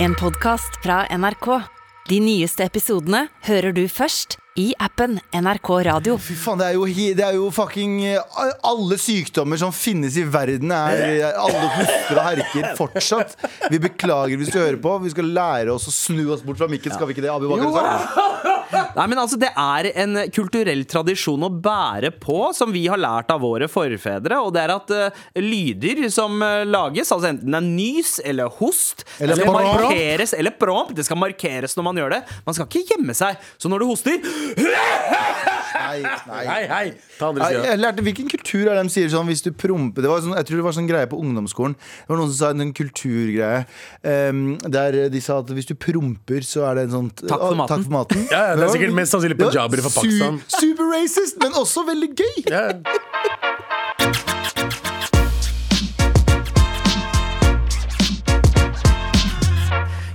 En podcast fra NRK. De nyeste episodene hører du først i appen NRK Radio. Fy faen, det er jo, det er jo fucking eh, Alle sykdommer som finnes i verden, er eh, Alle hoster og herker fortsatt. Vi beklager hvis du hører på. Vi skal lære oss å snu oss bort fra mikken. Skal vi ikke det, Abu Bakar? Nei, men altså, Det er en kulturell tradisjon å bære på, som vi har lært av våre forfedre. Og det er at uh, lyder som uh, lages, altså enten det er nys eller host Eller det skal markeres, eller promp, det skal markeres når man gjør det. Man skal ikke gjemme seg. Så når du hoster Nei, nei. Hei, hei! Ta andre sida. Jeg lærte Hvilken kultur er det de sier sånn hvis du promper det var sånn, Jeg tror det var sånn greie på ungdomsskolen. Det var noen som sa en kulturgreie um, der de sa at hvis du promper, så er det en sånn Takk for maten». Takk for maten. Ja, ja, det er sikkert mest sannsynlig punjabere fra Pakistan. Super racist, men også veldig gøy. Ja.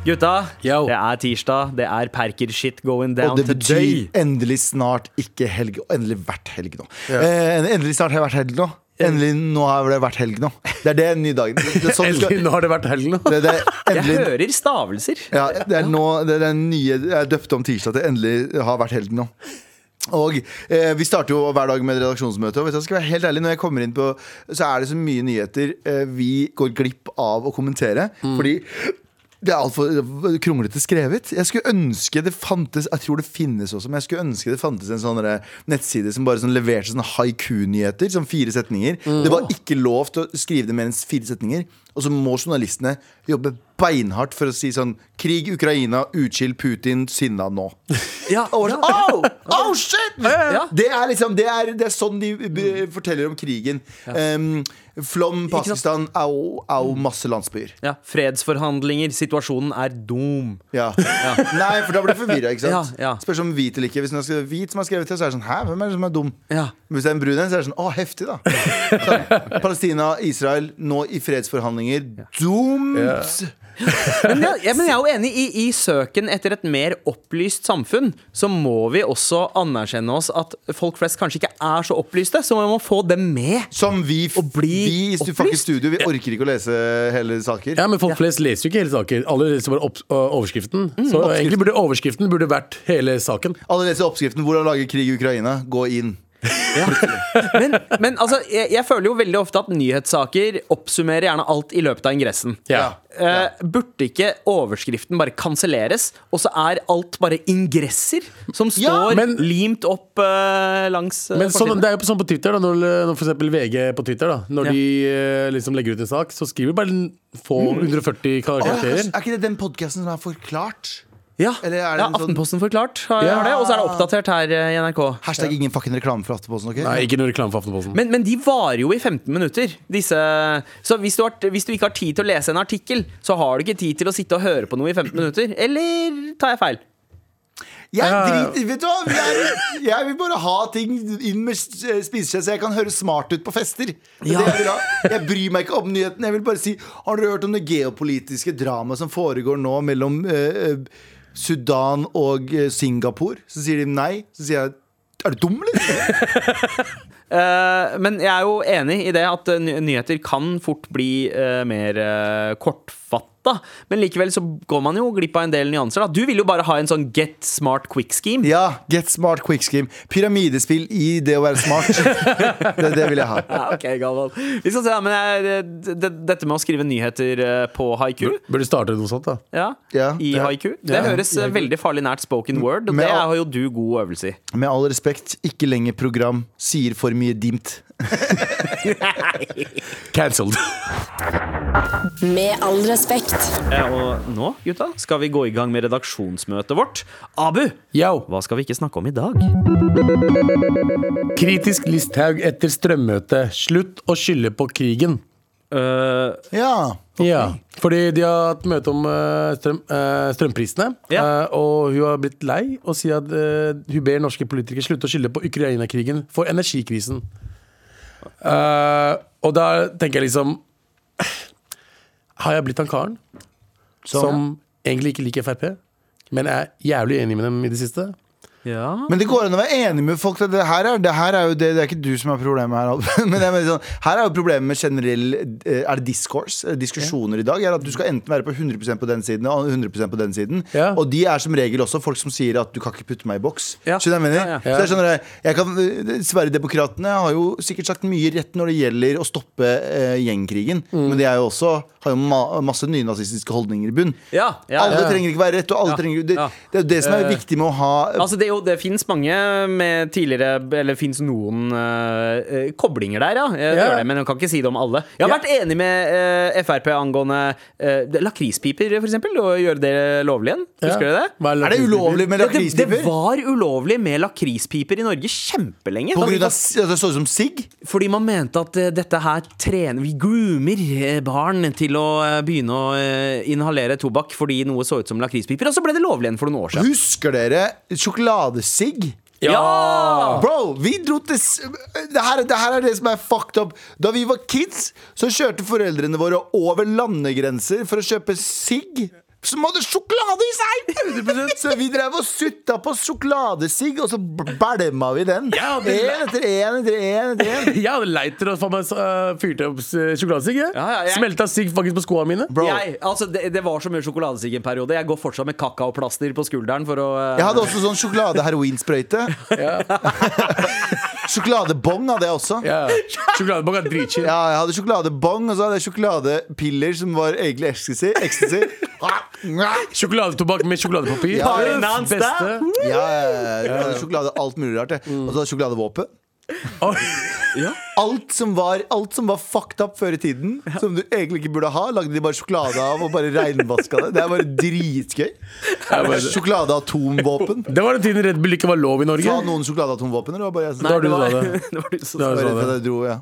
Gutta, Yo. det er tirsdag. Det er perker-shit going Og det betyr today. endelig snart ikke helg. Og endelig vært helg nå. Eh, endelig snart har vært helg nå. Endelig nå har det vært helg nå. Det er det dagen. Det er sånn Endelig, nå har det vært helg nå. det, det endelig, Jeg hører stavelser. Ja, det er nå det er den nye Jeg er døpt om tirsdag til endelig har vært helg nå. Og eh, Vi starter jo hver dag med et redaksjonsmøte. Og hvis jeg skal være helt ærlig Når jeg kommer inn på Så er det så mye nyheter eh, vi går glipp av å kommentere. Fordi det er altfor kronglete skrevet. Jeg skulle ønske det fantes Jeg tror det finnes også, men jeg skulle ønske det fantes en sånn nettside som bare sånn leverte sånne haiku-nyheter. Sånn fire setninger. Det var ikke lov til å skrive det mer enn fire setninger. Og så må journalistene jobbe beinhardt for å si sånn Krig, Ukraina, utskill Putin, sinna nå. Ja, Og ja. oh, oh shit! ja. Det er liksom Det er, det er sånn de forteller om krigen. Um, Flom, Pakistan, au, au, masse landsbyer. Ja, Fredsforhandlinger. Situasjonen er doom. Ja. Nei, for da blir du forvirra. Ja, ja. Spørs om hvit eller ikke. Hvis det er hvit som har skrevet det, så er det sånn Hæ, hvem er det som er dum? Ja. Hvis det er en brun en, så er det sånn Å, heftig, da. Så, Palestina, Israel, nå i fredsforhandlinger. Dumt! Men jeg, ja, men jeg er jo enig i, i søken etter et mer opplyst samfunn. Så må vi også anerkjenne oss at folk flest kanskje ikke er så opplyste. Så man må få dem med. Som vi, og bli vi i stu- opplyst? studio, vi orker ikke å lese hele saker. Ja, men Folk flest leser jo ikke hele saker. Alle leser bare opp, overskriften. Mm, Så egentlig burde overskriften burde vært hele saken. Alle leser oppskriften 'Hvordan lage krig i Ukraina'. Gå inn. Men, men altså, jeg, jeg føler jo veldig ofte at nyhetssaker oppsummerer gjerne alt i løpet av ingressen. Ja. Uh, burde ikke overskriften bare kanselleres, og så er alt bare ingresser som Ja, står men- limt opp uh, langs uh, Men sånn, det er jo sånn på Twitter, da, når, når for eksempel VG på Twitter da, Når Ja. de liksom legger ut en sak, så skriver de bare få Mm. 140 Å, karakterer. er ikke det den podkasten som er forklart? Ja, Eller er det ja Aftenposten sånn- forklart har, Ja. det, og så er det oppdatert her eh, i NRK. Hashtag ingen fucking reklame for Aftenposten. ok? Nei, ikke noe reklame for Aftenposten. Men, men de varer jo i 15 minutter. Disse, så hvis du, har, hvis du ikke har tid til å lese en artikkel, så har du ikke tid til å sitte og høre på noe i 15 minutter. Eller tar jeg feil? Jeg driter Vet du hva? Jeg, jeg vil bare ha ting inn med s- spiseskje, så jeg kan høre smart ut på fester. Det er bra Jeg, jeg bryr meg ikke om nyheten. Jeg vil bare si Har dere hørt om det geopolitiske dramaet som foregår nå mellom eh, eh, Sudan og eh, Singapore? Så sier de nei. Så sier jeg Er du dum, eller? Eh, men jeg er jo enig i det at eh, nyheter kan fort bli mer uh, kortfatta. Men likevel så går man jo glipp av en del nyanser. Da. Du vil jo bare ha en sånn get smart quick scheme. Ja, get smart quick scheme. Pyramidespill i det å være smart. Det, det vil jeg ha. Ja, ok, Galvan. Vi skal se, da, men jeg, det, det, Dette med å skrive nyheter eh, på haiku Burde starte noe sånt, da. ja, Ja. i Ja. haiku, det Ja. høres eh, veldig farlig nært spoken word. Og det har jo du god øvelse i. Med all respekt, ikke lenger program. Sier for mye dimt. Cancelled. Med all respekt. Eh, Og nå, gutta, skal vi gå i gang med redaksjonsmøtet vårt. Abu, Yo. hva skal vi ikke snakke om i dag? Kritisk Listhaug etter strømmøte. Slutt å skylde på krigen. Uh, Ja. Ja, fordi de har hatt møte om uh, strøm, uh, strømprisene. Ja. eh, og hun har blitt lei og sier at hun ber norske politikere slutte å skylde på Ukraina-krigen for energikrisen. Eh, og da tenker jeg liksom Har jeg blitt han karen som egentlig ikke liker Frp, men er jævlig enig med dem i det siste? Ja. Men det går an å være enig med folk. Det, her er, det her er jo det, det er ikke du som har problemet her. Men jeg sånn, her er jo problemet med generell eh, Er det discourse? Diskusjoner Diskusjoner i dag. Er at Du skal enten være på 100% på den siden og 100% på den siden. Ja. Og de er som regel også folk som sier at du kan ikke putte meg i boks. Ja. Skjønner du hva jeg mener? Ja, ja. Så det er sånn at jeg kan, eh, har jo sikkert sagt mye rett når det gjelder å stoppe eh, gjengkrigen. Mm. Men de er jo også har jo ma masse nynazistiske holdninger i bunn. Ja, ja, alle ja. trenger ikke være rett, og alle Ja. trenger det, Ja. det er jo det som er Eh, viktig med å ha Altså det, er jo- det fins mange med tidligere Eller fins noen eh, koblinger der, ja. Jeg Ja. det, men jeg kan ikke si det om alle. Jeg har Ja. vært enig med uh, Frp angående uh, lakrispiper, for eksempel. Og gjøre det lovlig igjen. Husker du det? Er, Er det ulovlig med lakrispiper? det, var ulovlig med lakrispiper i Norge kjempelenge. På grunn av at det så ut som sigg? Fordi man mente at dette her trener Vi groomer barn til å eh, begynne å eh, inhalere tobakk fordi noe så ut som lakrispiper. Og så ble det lovlig igjen for noen år siden. Husker dere sjokoladesigg? Ja! Bro, vi dro til det her, det her er det som er fucked up. Da vi var kids, så kjørte foreldrene våre over landegrenser for å kjøpe sigg. Som hadde sjokolade i seg! Så vi drev og sutta på sjokoladesigg, og så bælma vi den. Ja, det- En etter en etter en. Jeg hadde leit etter å faen meg uh, fyrte opp uh, sjokoladesigg. jeg. Ja, ja, jeg- Smelta sigg faktisk på skoene mine. Bro, Jeg, altså det, det var så mye sjokoladesigg en periode. Jeg går fortsatt med kakaoplaster på skulderen for å eh, jeg hadde også sånn sjokolade-heroinsprøyte. Sjokoladebong hadde jeg også. Ja. Sjokoladebong er dritchill. Ja, jeg hadde sjokoladebong, og så hadde jeg sjokoladepiller som var egentlig ecstasy. ecstasy. Sjokoladetobakk med sjokoladepapir. Ja, Det beste. Ja, ja, ja, jeg hadde sjokolade, alt mulig rart. Og så hadde jeg sjokoladevåpen. Oi. Alt som, var, alt som var fucked up før i tiden, som du egentlig ikke burde ha, lagde de bare sjokolade av og bare regnvaska det. Det er bare dritgøy. Sjokoladeatomvåpen. Det var den tiden Red Bull ikke var lov i Norge. Sa noen sjokoladeatomvåpen? eller var bare jeg som- Da det var, sa det. det var du som sa det. jeg dro, ja.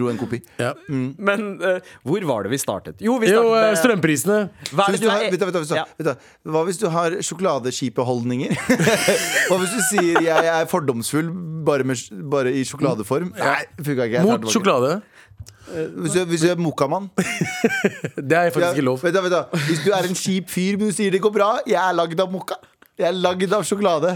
dro en kopi. Ja. Men uh, hvor var det vi startet? Jo, vi startet jo, med strømprisene. Hva hvis det du har, vet du, vet du, Ja. vet du, Hva hvis du har sjokoladekjipe holdninger? Hva hvis du sier jeg er fordomsfull bare, med, bare i sjokoladeform? Nei. Jeg Mot sjokolade. Hvis du, hvis du er mokamann Det er ja, faktisk ikke lov. vet du, vet du, Hvis du er en kjip fyr, men du sier det går bra Jeg er lagd av mokka. Jeg er lagd av sjokolade.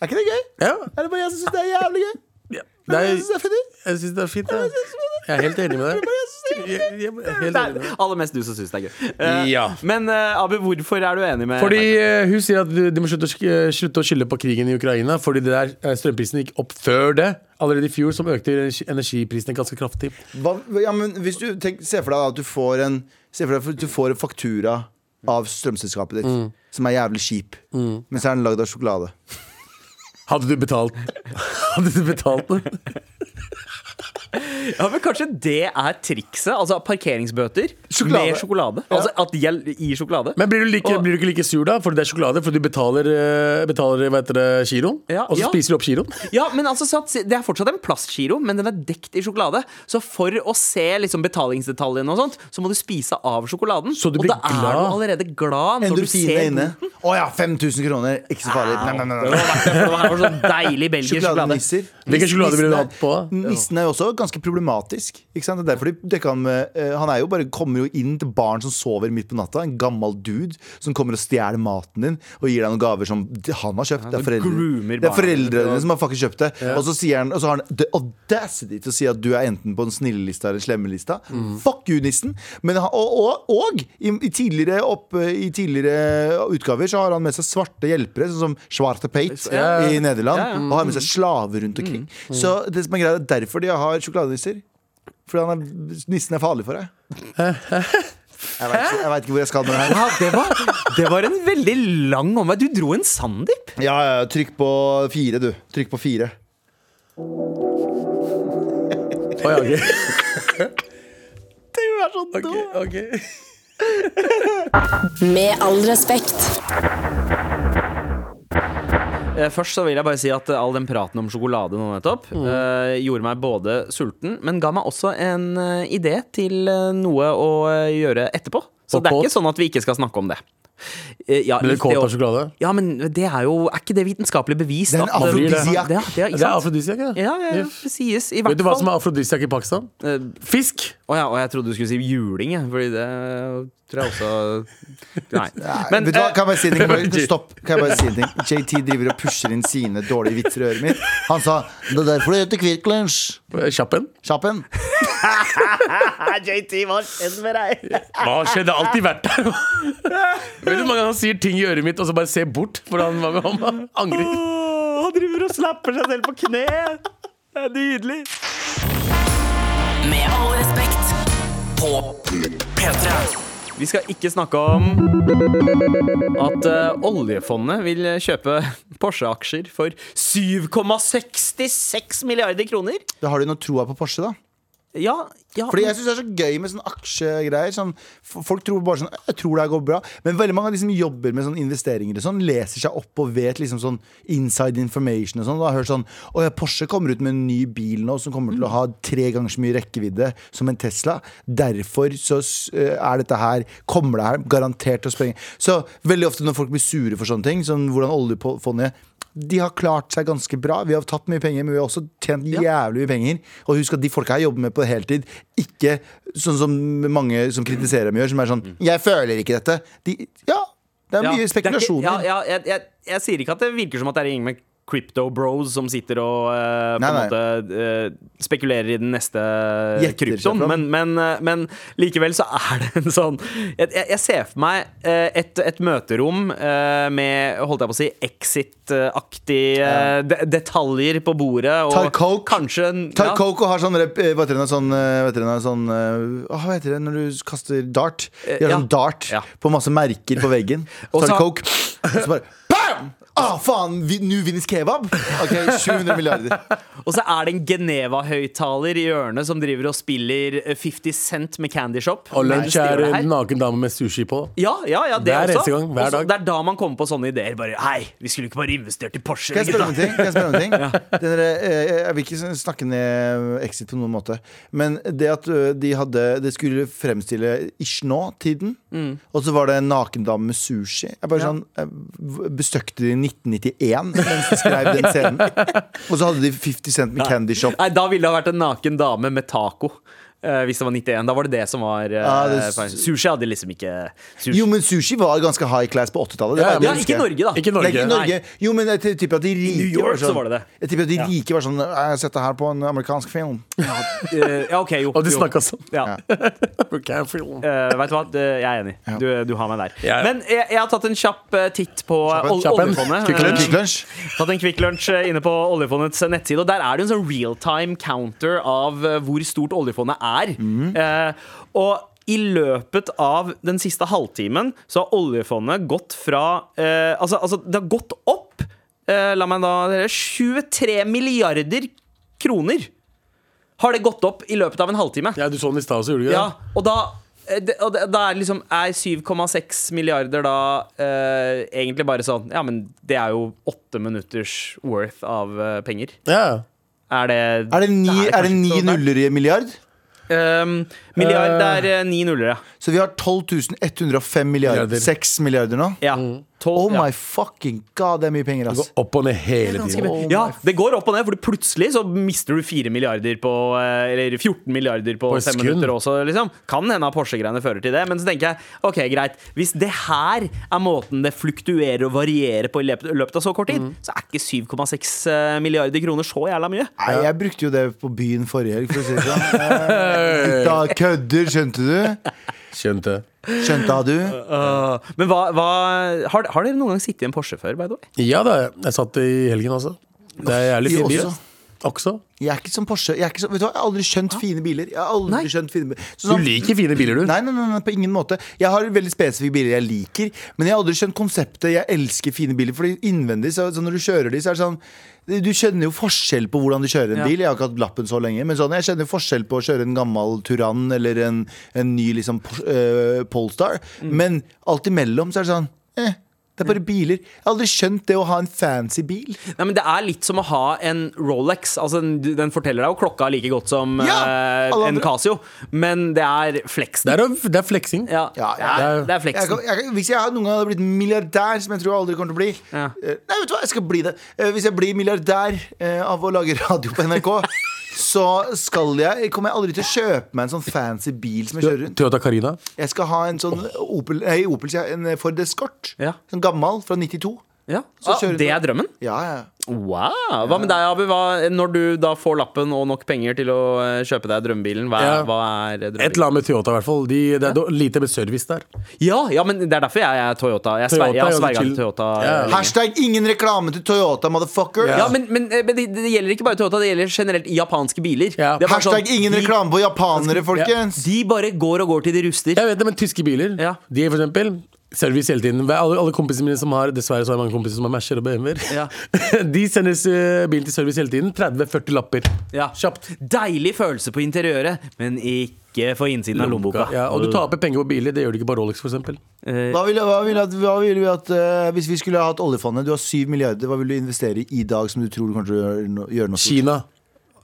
Er ikke det gøy? Ja. Er det bare jeg som syns det er jævlig gøy? Ja. Det er, jeg syns det er fint. jeg synes det er fint. Jeg. Jeg er helt enig med deg. Jeg, jeg, jeg er helt Det enig med er deg. aller mest du som syns det er gøy. Eh, Ja. Men eh, Abu, hvorfor er du enig med Fordi eh, Hun sier at de må slutte, å sk- eh, slutte å skylde på krigen i Ukraina. Fordi det der eh, strømprisen gikk opp før det. Allerede i fjor, som økte energi- energiprisene ganske kraftig. Hva, ja, men hvis du tenk, Se for deg at du får en Se for deg at du får en faktura av strømselskapet ditt Mm. som er jævlig kjip, men så er den lagd av sjokolade. Hadde du betalt Hadde du betalt den? Ja, men Kanskje det er trikset? Altså parkeringsbøter Sjokolade. med sjokolade? Altså at de gjeld i sjokolade? Men blir du, like, Og- blir du ikke like sur da? Fordi det er sjokolade? Fordi du betaler, eh, betaler hva heter det, giroen? Ja, og så ja. spiser du opp kiroen Ja, men altså så at Det er fortsatt en plastkiro men den er dekt i sjokolade. Så for å se liksom betalingsdetaljene, og sånt Så må du spise av sjokoladen. Så du og da da er du allerede glad når du ser inne. Å oh, ja, 5000 kroner! Ikke så farlig. Nei, nei, nei, Det nei. det, var, det var her var sånn deilig belgisk sjokolade. Hvilken sjokolade ville du er- hatt på? Nissen er jo også ganske problematisk. Ikke sant? Det er derfor de dekker han med eh, Han er jo bare kommer jo inn til barn som sover midt på natta. En gammel dude som kommer og stjeler maten din og gir deg noen gaver som han har kjøpt. Det er, foreldre, det er foreldrene som har fucking kjøpt det. Og så sier han Og så har han the audacity til å si at du er enten på den snille lista eller slemme lista. Mm. Fuck you, nissen! Men, og, og, og i, i, tidligere opp, I tidligere utgaver så har han med seg svarte hjelpere, sånn som Schwarte Pate Ja. i Nederland. Ja, ja. Og har med seg slaver rundt omkring. Så det som er greit, er derfor de har sjokoladenisser. Fordi han er, nissen er farlig for deg. Jeg vet, ikke, jeg vet ikke hvor jeg skal med det her. Ja, det var, det var en veldig lang omvei. Du dro en Sandeep. Ja, ja, Trykk på fire, du. Trykk på fire. Å ja, ok. Du er så Ok, okay. Med all respekt. Eh, Først så vil jeg bare si at all den praten om sjokolade nå nettopp eh, gjorde meg både sulten, men ga meg også en eh, idé til noe å gjøre etterpå. Så Og det er ikke sånn at vi ikke skal snakke om det. Eh, ja, Blir du kåt av sjokolade? Ja, men det er jo Er ikke det vitenskapelig bevist? Det er en afrodisiak. Det, det, er, er afrodisiak, ja. Ja, ja, hvert Vet du hva som er afrodisiak i Pakistan? Eh, Fisk! Å ja, og jeg trodde du skulle si juling, fordi det tror jeg også Nei. Men, Vet du hva, eh, kan jeg bare si en ting? Bare, stopp. Kan jeg bare si en ting? JT driver og pusher inn sine dårlige vitser i øret mitt. Han sa 'det er derfor det heter Kvikk Lunsj'. Kjappen. Kjappen. JT, hva skjedde med deg? Hva skjedde? Alltid vært der. Vet du hvor mange ganger han sier ting i øret mitt, og så bare ser bort? For han, han angrer. han driver og slapper seg selv på kne. Det er nydelig. Med all respekt. På P3. Vi skal ikke snakke om at uh, oljefondet vil kjøpe Porsche-aksjer for 7,66 milliarder kroner. Da har du noe troa på Porsche, da? Ja, ja Fordi jeg syns det er så gøy med sånne aksjegreier. Sånn, folk tror bare sånn Jeg tror det går bra. Men veldig mange av de som jobber med sånne investeringer sånn, leser seg opp og vet liksom sånn inside information og sånn. Og har hørt sånn Å ja, Porsche kommer ut med en ny bil nå som kommer til å ha tre ganger så mye rekkevidde som en Tesla. Derfor så eh, er dette her Kommer det her garantert til å sprenge. Så veldig ofte når folk blir sure for sånne ting, sånn hvordan oljefondet de har klart seg ganske bra. Vi har tatt mye penger, men vi har også tjent jævlig mye penger. Og husk at de folka her jobber med på heltid. Ikke sånn som mange som kritiserer dem gjør, som er sånn 'Jeg føler ikke dette'. De, ja, det er Ja, mye det er ikke- spekulasjoner. ja, jeg, jeg, jeg, jeg sier ikke at det virker som at det er ingen med crypto bros som sitter og uh, på Nei, måte uh, spekulerer i den neste kryptoen. Men, men, eh, men likevel så er det en sånn Jeg, jeg, ser for meg et, et møterom med holdt jeg på å si exit-aktige de, detaljer på bordet. Og Tar coke. kanskje Tar ja. Coke og har sånn, hva heter det, sånn, sånn Hva heter det når du kaster dart? De har ja. sånn dart Ja. på masse merker på veggen. Og Så tar så- Coke, og så bare! Ah, faen! vi- Nå vinnes kebab! Ok, 700 milliarder. Og så er det en Geneva-høyttaler i hjørnet som driver og spiller eh, 50 Cent med Candy Shop. Og lunsj er en naken dame med sushi på. Ja, ja, ja, det Hver også. eneste gang, hver Også- dag. Det er da man kommer på sånne ideer. Bare Hei, vi skulle ikke bare investert i Porsche. Kan jeg spørre om en ting? Kan jeg, spørre om en ting? ja. der, eh, jeg vil ikke snakke ned Exit på noen måte, men det at de hadde Det skulle fremstille ish nå-tiden, og så var det en nakendame med sushi. Jeg bare sånn jeg Bestøkte de 1991 mens de skrev den scenen? Og så hadde de 50 Cent med Candy Shop. Nei, da ville det ha vært en naken dame med taco. Eh, hvis det var 91. Da var det det som var uh, ah, det- Sushi hadde liksom ikke sushi. Jo, men sushi var ganske high class på 80-tallet. Ja, ja, ikke i. Norge, da. Ikke Norge. Nei, ikke i Norge. Jo, men jeg tipper at de rike New York var sånn, så var det det. Jeg tipper at de rike var sånn Jeg har sett det her på en amerikansk film. Eh, ja, ok, jo. Og de snakka sånn. Ja. okay. Eh, vet du hva, jeg er enig. Du, du har meg der. Ja. Men jeg, jeg har tatt en kjapp titt på ol- oljefondet. Quick Lunsj. Tatt en Quick Lunsj eh, inne på oljefondets nettside. Og der er det en sånn real time counter av hvor stort oljefondet er. Eh, og i løpet av den siste halvtimen så har oljefondet gått fra eh, altså, altså, det har gått opp eh, La meg da 23 milliarder kroner har det gått opp i løpet av en halvtime. Ja, du så den i stad også, gjorde du ikke Ja, det? og da eh, det, og det, da er liksom Er 7,6 milliarder da eh, egentlig bare sånn Ja, men det er jo åtte minutters worth av eh, penger. Ja. Er det Er det ni, Det er er det ni så nuller i en milliard? Um, milliard det er eh, ni nuller, ja. Så vi har 12 105 milliarder. Milliarder. 6 milliarder nå? ja. Tolv, Oh ja. my fucking god, det er mye penger, Det går opp og ned hele tiden. Oh ja, det går opp og ned, for plutselig så mister du 4 milliarder på eh, Eller 14 milliarder på På 5 sekund. minutter også, liksom. Kan hende at Porsche-greiene fører til det, men så tenker jeg OK, greit. Hvis det her er måten det fluktuerer og varierer på i løpet av så kort tid, så er ikke 7,6 milliarder kroner så jævla mye. Nei, jeg brukte jo det på byen forrige helg, for å si det sånn. Kødder, skjønte du? Skjønte. Skjønte du? Uh, men hva, hva har, har dere noen gang sittet i en Porsche før, by the way? Ja da, jeg satt i helgen også. Det er jævlig fin bil. Også. Jeg er ikke som Porsche. Jeg, vet du jeg har aldri skjønt fine biler. Jeg har aldri Nei. skjønt fine biler. Så Du sånn- liker fine biler, du. Nei, nei, nei, nei, på ingen måte. Jeg har veldig spesifikke biler jeg liker, men jeg har aldri skjønt konseptet. Jeg elsker fine biler, Fordi innvendig, så, så når du kjører de, så er det sånn du skjønner jo forskjell på hvordan du kjører en Ja. bil. Jeg har ikke hatt lappen så lenge, men sånn, jeg kjenner forskjell på å kjøre en gammel Turan eller en, en ny liksom, eh, Polestar. Mm. Men alt imellom så er det sånn eh, Det er bare biler. Jeg har aldri skjønt det å ha en fancy bil. Nei, men Det er litt som å ha en Rolex. Altså, den, den forteller deg jo klokka like godt som Ja, eh, en. Casio, men det er fleksen. Det er, det er flexing. Ja, Ja, det, er, det er Jeg jeg, hvis jeg noen gang hadde blitt milliardær, som jeg tror jeg aldri kommer til å bli Ja. eh, Nei, vet du hva, jeg skal bli det. Eh, Hvis jeg blir milliardær eh, av å lage radio på NRK, så skal jeg kommer jeg aldri til å kjøpe meg en sånn fancy bil som jeg kjører rundt. Toyota Carina. Jeg skal ha en sånn Opel, nei, Opel sier jeg, en Ford Escort. Ja. Sånn gammel fra 92. Ja. Så Ah, kjører det er drømmen? Ja, ja. Wow. Hva med deg, Abu? Hva, når du da får lappen og nok penger til å eh, kjøpe deg drømmebilen, hva, Ja. hva er drømmebilen? Et eller annet med Toyota, i hvert fall. De, det er lite med service der. Ja, ja, men det er derfor jeg er Toyota. Jeg, Toyota sver, jeg har er sverga til Toyota. Hashtag ingen reklame til Toyota, motherfucker. Ja, men, men, eh, men det, det gjelder ikke bare Toyota, det gjelder generelt japanske biler. Er bare Hashtag sånn, ingen de, reklame på japanere, folkens. de bare går og går til de ruster. Jeg vet det, men tyske biler, Ja. de for eksempel Service hele tiden. Alle, alle kompisene mine som har Dessverre så har jeg mange kompiser som har Mercer og BMW-er. Ja. De sender eh, bilen til service hele tiden. 30-40 lapper. Ja. Kjapt. Deilig følelse på interiøret, men ikke for innsiden av lommeboka. Ja, og du taper penger på biler. Det gjør du ikke på Rolex, eksempel. Eh, Hva ville vil vil vi at uh, Hvis vi skulle ha hatt oljefondet, du har 7 milliarder, hva vil du investere i i dag som du tror du kommer til å gjøre, noe stort? Kina.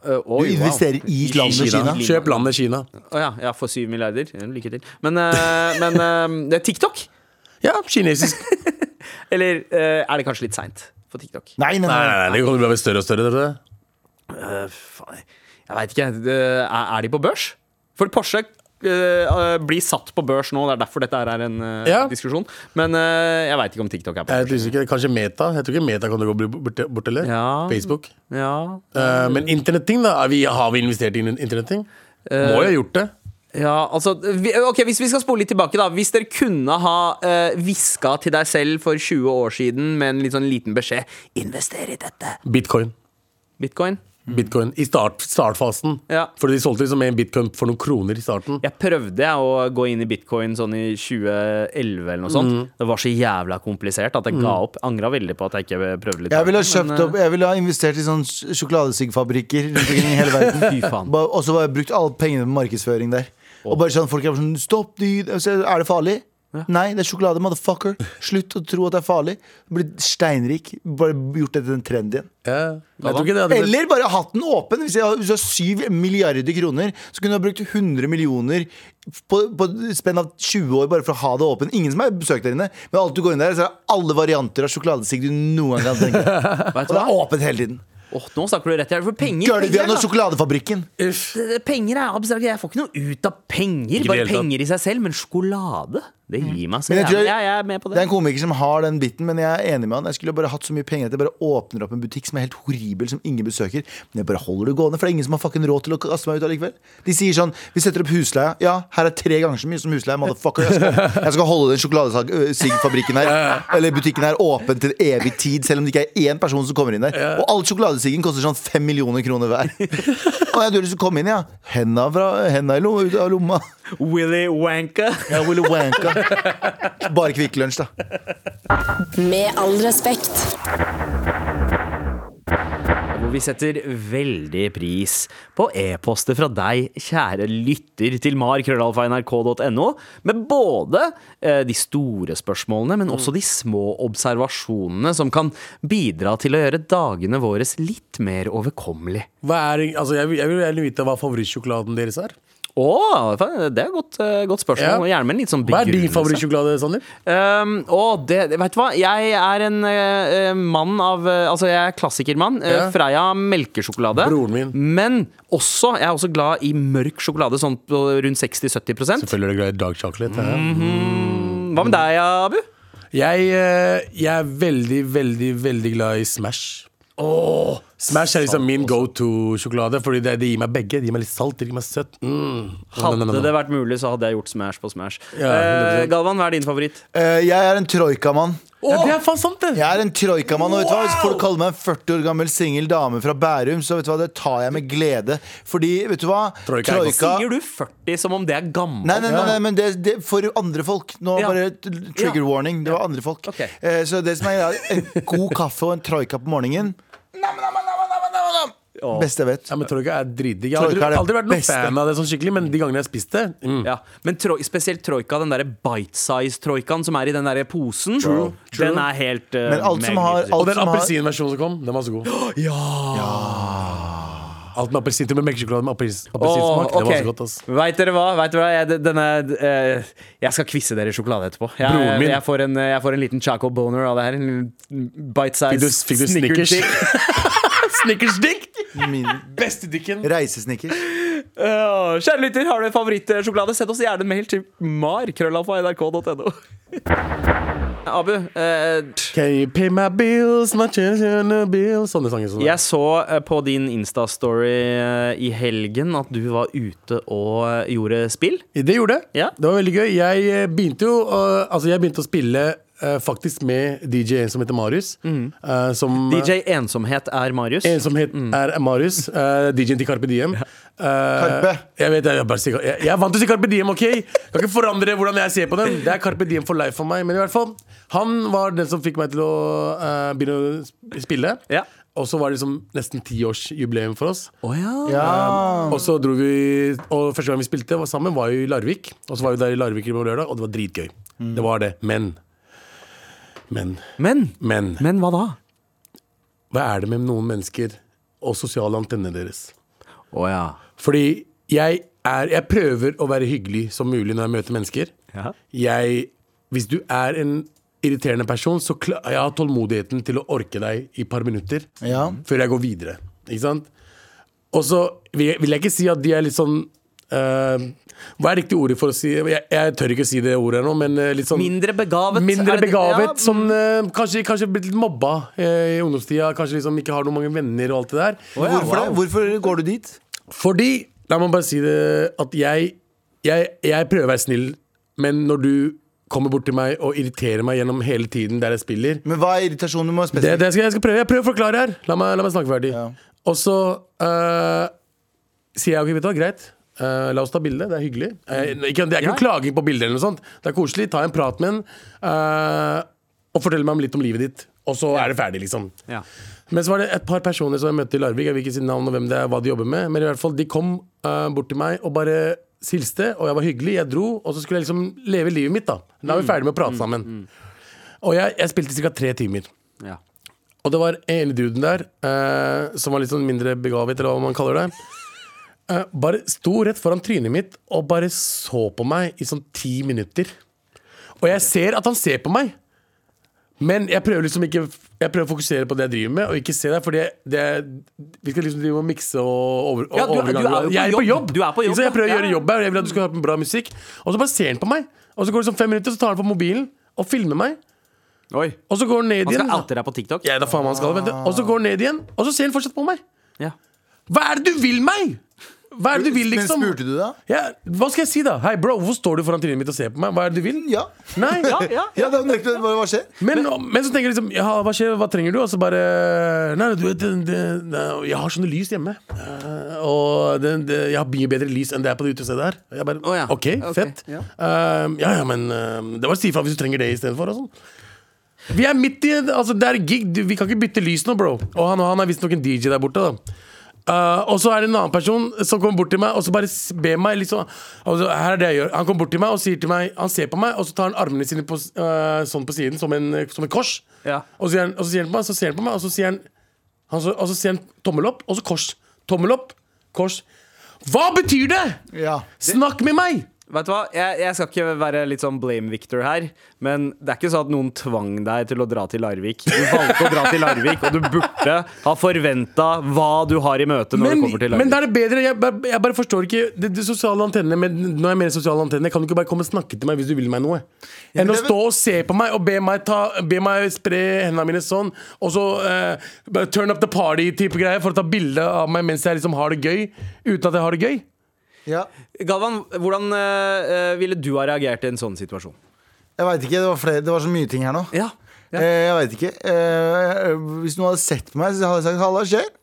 oi, Du investerer wow. i landet Kina? Kjøp landet Kina. Å ja, ja, for syv milliarder. Lykke til. Men, uh, men uh, det er TikTok? Ja, kinesisk. Eller eh, er det kanskje litt seint for TikTok? Nei, nei, Nei, nei, nei. nei, det kan til bli større og større. Dere. Eh, faen, jeg veit ikke. Det- Er, er de på børs? For Porsche eh, eh, blir satt på børs nå, det er derfor dette her er en eh, Ja. diskusjon. Men eh, jeg veit ikke om TikTok er på Jeg er børs. litt usikker. Kanskje Meta. Jeg tror ikke Meta kan det gå bort, bort eller? Ja. Facebook. Ja. Eh, men internetting, da? Er vi, har vi investert i internetting? Må jo ha gjort det. Ja, altså vi, Ok, Hvis vi skal spole litt tilbake, da. Hvis dere kunne ha uh, til deg selv for 20 år siden med en litt sånn liten beskjed Invester i dette. Bitcoin. Bitcoin. Bitcoin I start, startfasen. Ja. Fordi de solgte liksom en bitcoin for noen kroner i starten. Jeg prøvde jeg å gå inn i bitcoin sånn i 2011 eller noe sånt. Mm. Det var så jævla komplisert at jeg ga opp. Angra veldig på at jeg ikke prøvde litt. Jeg ville ha Men, kjøpt eh, opp Jeg ville ha investert i sånn sjokoladesigfabrikker rundt omkring i hele verden. Og så bare brukt alle pengene på markedsføring der. Og bare sånn, folk er bare sånn Stopp, de, er det farlig? Nei, det er sjokolade, motherfucker. Slutt å tro at det er farlig. Blitt steinrik. Bare gjort det til en trend igjen. Ja. Eller bare hatt den åpen. Hvis, jeg, har 7 milliarder kroner, så kunne du ha brukt 100 millioner på, på spenn av 20 år bare for å ha det åpen. Ingen som har besøkt der inne. Men alt du går inn der, så er det alle varianter av sjokoladesigg du noen gang kan tenke. deg. Og det er åpent hele tiden. Åh, nå snakker du rett. For penger, Gulvian og sjokoladefabrikken. Penger er abstrakt. Jeg får ikke noe ut av penger. I Bare penger i seg selv. Men sjokolade, det gir meg så Men jeg. Jeg, jeg er med på Det Det er en komiker som har den biten, men jeg er enig med han. Jeg skulle bare hatt så mye penger at jeg bare åpner opp en butikk som er helt horribel, som ingen besøker. Men jeg bare holder det gående, for det er ingen som har fucking råd til å kaste meg ut allikevel. De sier sånn Vi setter opp husleia. Ja, her er tre ganger så mye som husleie, motherfucker. Jeg skal, jeg skal holde den sjokoladesigfabrikken her, eller butikken her, åpen til evig tid, selv om det ikke er én person som kommer inn der. Og all sjokoladesiggen koster sånn fem millioner kroner hver. Og jeg har lyst til å komme inn, ja. Henda, fra, henda i lomma, ut av lomma. Willy Wanka. Ja, Willy wanka. Bare Kvikk Lunsj, da. Med all respekt. Hvor vi setter veldig pris på e-poster fra deg, kjære lytter, til mar.nrk.no, med både eh, de store spørsmålene, men også de små observasjonene som kan bidra til å gjøre dagene våre litt mer overkommelig. Hva er, altså, jeg, vil- jeg vil gjerne vite hva favorittsjokoladen deres er. Å, det er et godt, eh, godt spørsmål. Ja. Gjerne med en litt sånn Hva er din favorittsjokolade, Sander? Um, oh, det, vet du hva? Jeg er en uh, mann av uh, Altså, jeg er klassikermann. Uh. Freia melkesjokolade. Broren min. Men også, jeg er også glad i mørk sjokolade, sånn på rundt 60-70 Selvfølgelig er du glad i dark chocolate. ja. Mm, Hva med deg, Abu? Jeg, jeg er veldig, veldig, veldig glad i Smash. Smash er liksom min go to-sjokolade, Fordi det, det gir meg begge. Det gir meg litt salt, det gir meg søtt. Mm. Hadde nå. det vært mulig, så hadde jeg gjort Smash på Smash. Ja, Eh, Galvan, hva er din favoritt? Eh, jeg er en troikamann. Ja, det er faen sant, det! Jeg er en troikamann, og vet du hva? Hvis folk kaller meg en 40 år gammel singel dame fra Bærum, så vet du hva, det tar jeg med glede. Fordi, vet du hva? Troika Troika... Sier du 40 som om det er gammelt? Nei, nei, nei, nei men det, det for andre folk. Nå Ja. bare trigger trigger warning. Det var andre folk. Okay. Eh, så det som er greia, en god kaffe og en troika på morgenen nam, nam, nam, nam, nam, nam, nam. Åh. Beste jeg vet. Ja, men Troika er dritdigg. Jeg har Troika er aldri, det aldri vært noen beste. fan av det sånn skikkelig, men de gangene jeg har spist det mm. Ja, Men troi, spesielt troika, den derre bite-size-troikaen som er i den derre posen, True. den er helt uh, Men alt som har- magnificent. Og den som har- appelsinversjonen som kom, den var så god. Alt med appelsin til med melkesjokolade med appelsinsmak. Okay. Det var så godt, ass. Vet dere hva? Vet dere hva? Jeg, denne, eh, jeg skal kvisse dere sjokolade etterpå. Jeg, Broren min. jeg, får en, jeg får en liten Chaco boner av det her. En bite-size Fikk du- fikk du Snickers Snickers? dick. Min Beste dicken. reisesnikker. Ja, Kjære lytter, har du en favorittsjokolade? Send oss gjerne en mail til mar.krøllalfa.nrk.no. Abu, eh, Can you pay my bills, my children bills bill Sånne sanger. Sånne. jeg så eh, på din Insta-story eh, i helgen at du var ute og eh, gjorde spill. Det gjorde jeg. Ja. Det var veldig gøy. Jeg eh, begynte jo Altså jeg begynte å spille faktisk med DJ som heter Marius. øh, som, DJ Ensomhet er Marius. En som het, er Marius. øh, DJ-en til Carpe Diem. Uh, Karpe. Jeg vet, jeg, bare jeg, jeg er vant til å si Carpe Diem, OK? Jeg kan ikke forandre hvordan jeg ser på dem. Det er Carpe Diem for life for meg. Men i hvert fall, han var den som fikk meg til å uh, begynne å spille. Ja. Og så var det liksom nesten tiårsjubileum for oss. Oh, ja. Ja. Og så dro vi Og første gang vi spilte var sammen, var jo i Larvik. Og så var vi der i Larvik på lørdag, og det var dritgøy. Det var det. Men Men Men, Men men hva da? hva er det med noen mennesker og sosiale antenner deres? Oh, ja. Fordi jeg er Jeg prøver å være hyggelig som mulig når jeg møter mennesker. Ja. Jeg Hvis du er en irriterende person, så klar, jeg har tålmodigheten til å orke deg i et par minutter Ja. før jeg går videre. Ikke sant? Og så vil jeg, vil jeg ikke si at de er litt sånn eh, Hva er riktig ordet for å si Jeg, jeg tør ikke si det ordet nå, men eh, litt sånn Mindre begavet. Mindre det- begavet, ja, som mm. eh, kanskje, kanskje blitt litt mobba eh, i ungdomstida. Kanskje liksom ikke har noen mange venner og alt det der. Hvorfor wow. Hvorfor går du dit? Fordi, la meg bare si det, at jeg, jeg, jeg prøver å være snill, men når du kommer bort til meg og irriterer meg gjennom hele tiden der jeg spiller Men hva er irritasjonen? Du må spesifikt. det, det skal, jeg skal prøve, jeg prøver å forklare her. La meg, la meg snakke ferdig. Ja. Og så uh, sier jeg ok, vet du hva, greit. Eh, la oss ta bilde, det er hyggelig. Uh, ikke, det er ikke noe klaging på bildet, eller noe sånt. Det er koselig. Ta en prat med en uh, og fortell meg om litt om livet ditt. Og så er det ferdig, liksom. Ja. Men så var det et par personer som jeg møtte i Larvik. Jeg vil ikke si navn og hvem det er, hva de jobber med. Men i hvert fall, de kom bort til meg og bare hilste, og jeg var hyggelig. Jeg dro, og så skulle jeg liksom leve livet mitt, da. Da er vi ferdig med å prate sammen. Og jeg, jeg spilte ca. tre timer. Ja. Og det var ene duden der som var litt sånn mindre begavet, eller hva man kaller det. Eh, bare sto rett foran trynet mitt og bare så på meg i sånn ti minutter. Og jeg ser at han ser på meg. Men jeg prøver liksom ikke Jeg prøver å fokusere på det jeg driver med, og ikke se deg. Fordi det, vi skal liksom drive og mikse og over, Ja, du- du er Jeg er på jobb. Du er på jobb, så? Jeg prøver å ja. gjøre jobb her, og jeg vil at du skal høre på bra musikk. Og så bare ser han på meg. Og så går det sånn fem minutter, så tar han på mobilen og filmer meg. Oi. Og så går han ned igjen. Han skal oute deg på TikTok? Ja, da faen han skal, du. Og så går han ned igjen, og så ser han fortsatt på meg. Ja. Hva er det du vil meg?! Hva er det du vil, Men liksom? spurte du da? Ja, hva skal jeg si, da? Hei, bro, hvorfor står du foran trynet mitt og ser på meg? Hva er det du vil? Ja. Nei. Ja, ja. Ja, da, hva, hva skjer? Men, men så tenker jeg liksom ja, hva, skjer, hva trenger du? Og så bare Nei, du vet det, det, det, Jeg har sånne lys hjemme. Eh, og det, det, jeg har mye bedre lys enn det er på det utestedet her. Og Jeg bare, oh, ja. OK, Ok, fett. ja. uh, ja, ja, men uh, det var å si fra hvis du trenger det istedenfor. Og sånn. Vi er midt i altså, Det er gig. Du- Vi kan ikke bytte lys nå, bro. Og han, han er visstnok en DJ der borte. da Uh, og så er det en annen person som kommer bort til meg og så bare ber meg liksom, altså, her er det jeg gjør Han kommer bort til meg og sier til meg Han ser på meg, og så tar han armene sine på, uh, sånn på siden, som en, som en kors. Ja. Og, så han, og så sier han på meg, så ser han på meg, og så sier han, han så, Og så sier han tommel opp, og så kors. Tommel opp, kors. Hva betyr det?! Ja. Snakk med meg! Vet du hva, jeg, jeg skal ikke være litt sånn blame victor her, men det er ikke sånn at noen tvang deg til å dra til Larvik. Du valgte å dra til Larvik, og du burde ha forventa hva du har i møte når Men, du kommer til Larvik. men da er det bedre. Jeg bare, jeg bare forstår ikke det, det sosiale antennene men Når jeg mener sosiale antennene, kan du ikke bare komme og snakke til meg hvis du vil meg noe? Enn å stå og se på meg og be meg, ta, be meg spre hendene mine sånn, og så uh, turn up the party-type greier for å ta bilde av meg mens jeg liksom har det gøy, uten at jeg har det gøy. Ja. Galvan, hvordan eh, ville du ha reagert i en sånn situasjon? Jeg veit ikke. Det var, flere, det var så mye ting her nå. Ja, ja. Eh, jeg veit ikke. Eh, hvis noen hadde sett på meg, så hadde jeg sagt 'halla, skjer'?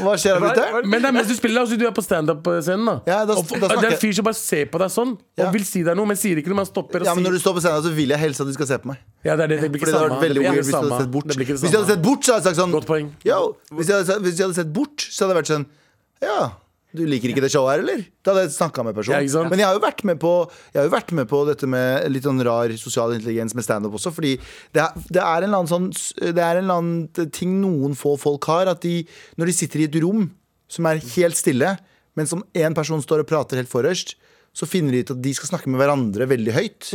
Hva skjer da, ute? Men det er mens du spiller, altså du er på standup-scenen. da Ja, da- Og da Det er en fyr som bare ser på deg sånn, Ja. og vil si deg noe, men sier ikke noe. Men han stopper og Ja, men Når du står på scenen, så vil jeg helst at du skal se på meg. Ja, det, er det, det blir Fordi ikke det hadde samme. vært veldig det blir weird ikke hvis du hadde samme. sett bort. Det blir ikke Hvis jeg hadde samme. sett bort, så hadde jeg sagt sånn Godt poeng. Yo, hvis jeg hadde, sett- hvis jeg hadde sett bort, så hadde jeg vært sånn Ja, du liker ikke det showet her, eller? Da hadde jeg snakka med personen. Ja, Men jeg har jo vært med på Jeg har jo vært med på dette med litt sånn rar sosial intelligens med standup også, fordi det er, det er en eller annen sånn Det er en eller annen ting noen få folk har, at de når de sitter i et rom som er helt stille, men som én person står og prater helt forrest, så finner de ut at de skal snakke med hverandre veldig høyt.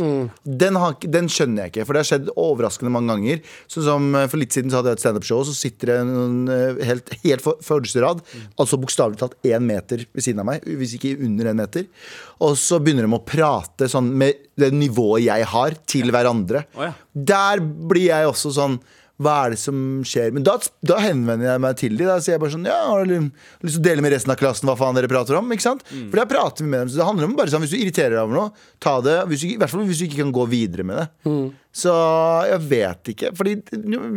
Den, har, den skjønner jeg ikke, for det har skjedd overraskende mange ganger. Sånn som eh, For litt siden så hadde jeg et standup-show, så sitter det noen eh, helt, helt første rad, mm. altså bokstavelig talt én meter ved siden av meg, hvis ikke under en meter. Og så begynner de å prate sånn med det nivået jeg har, til hverandre. Oh, ja. Der blir jeg også sånn hva er det som skjer? Men da, da henvender jeg meg til dem. Da sier jeg bare sånn Ja, har du lyst til å dele med resten av klassen hva faen dere prater om? Ikke sant? Mm. For da prater vi med dem. Så det handler om bare sånn Hvis du irriterer deg over noe, ta det. Hvis du, I hvert fall hvis du ikke kan gå videre med det. Mm. Så jeg vet ikke. Fordi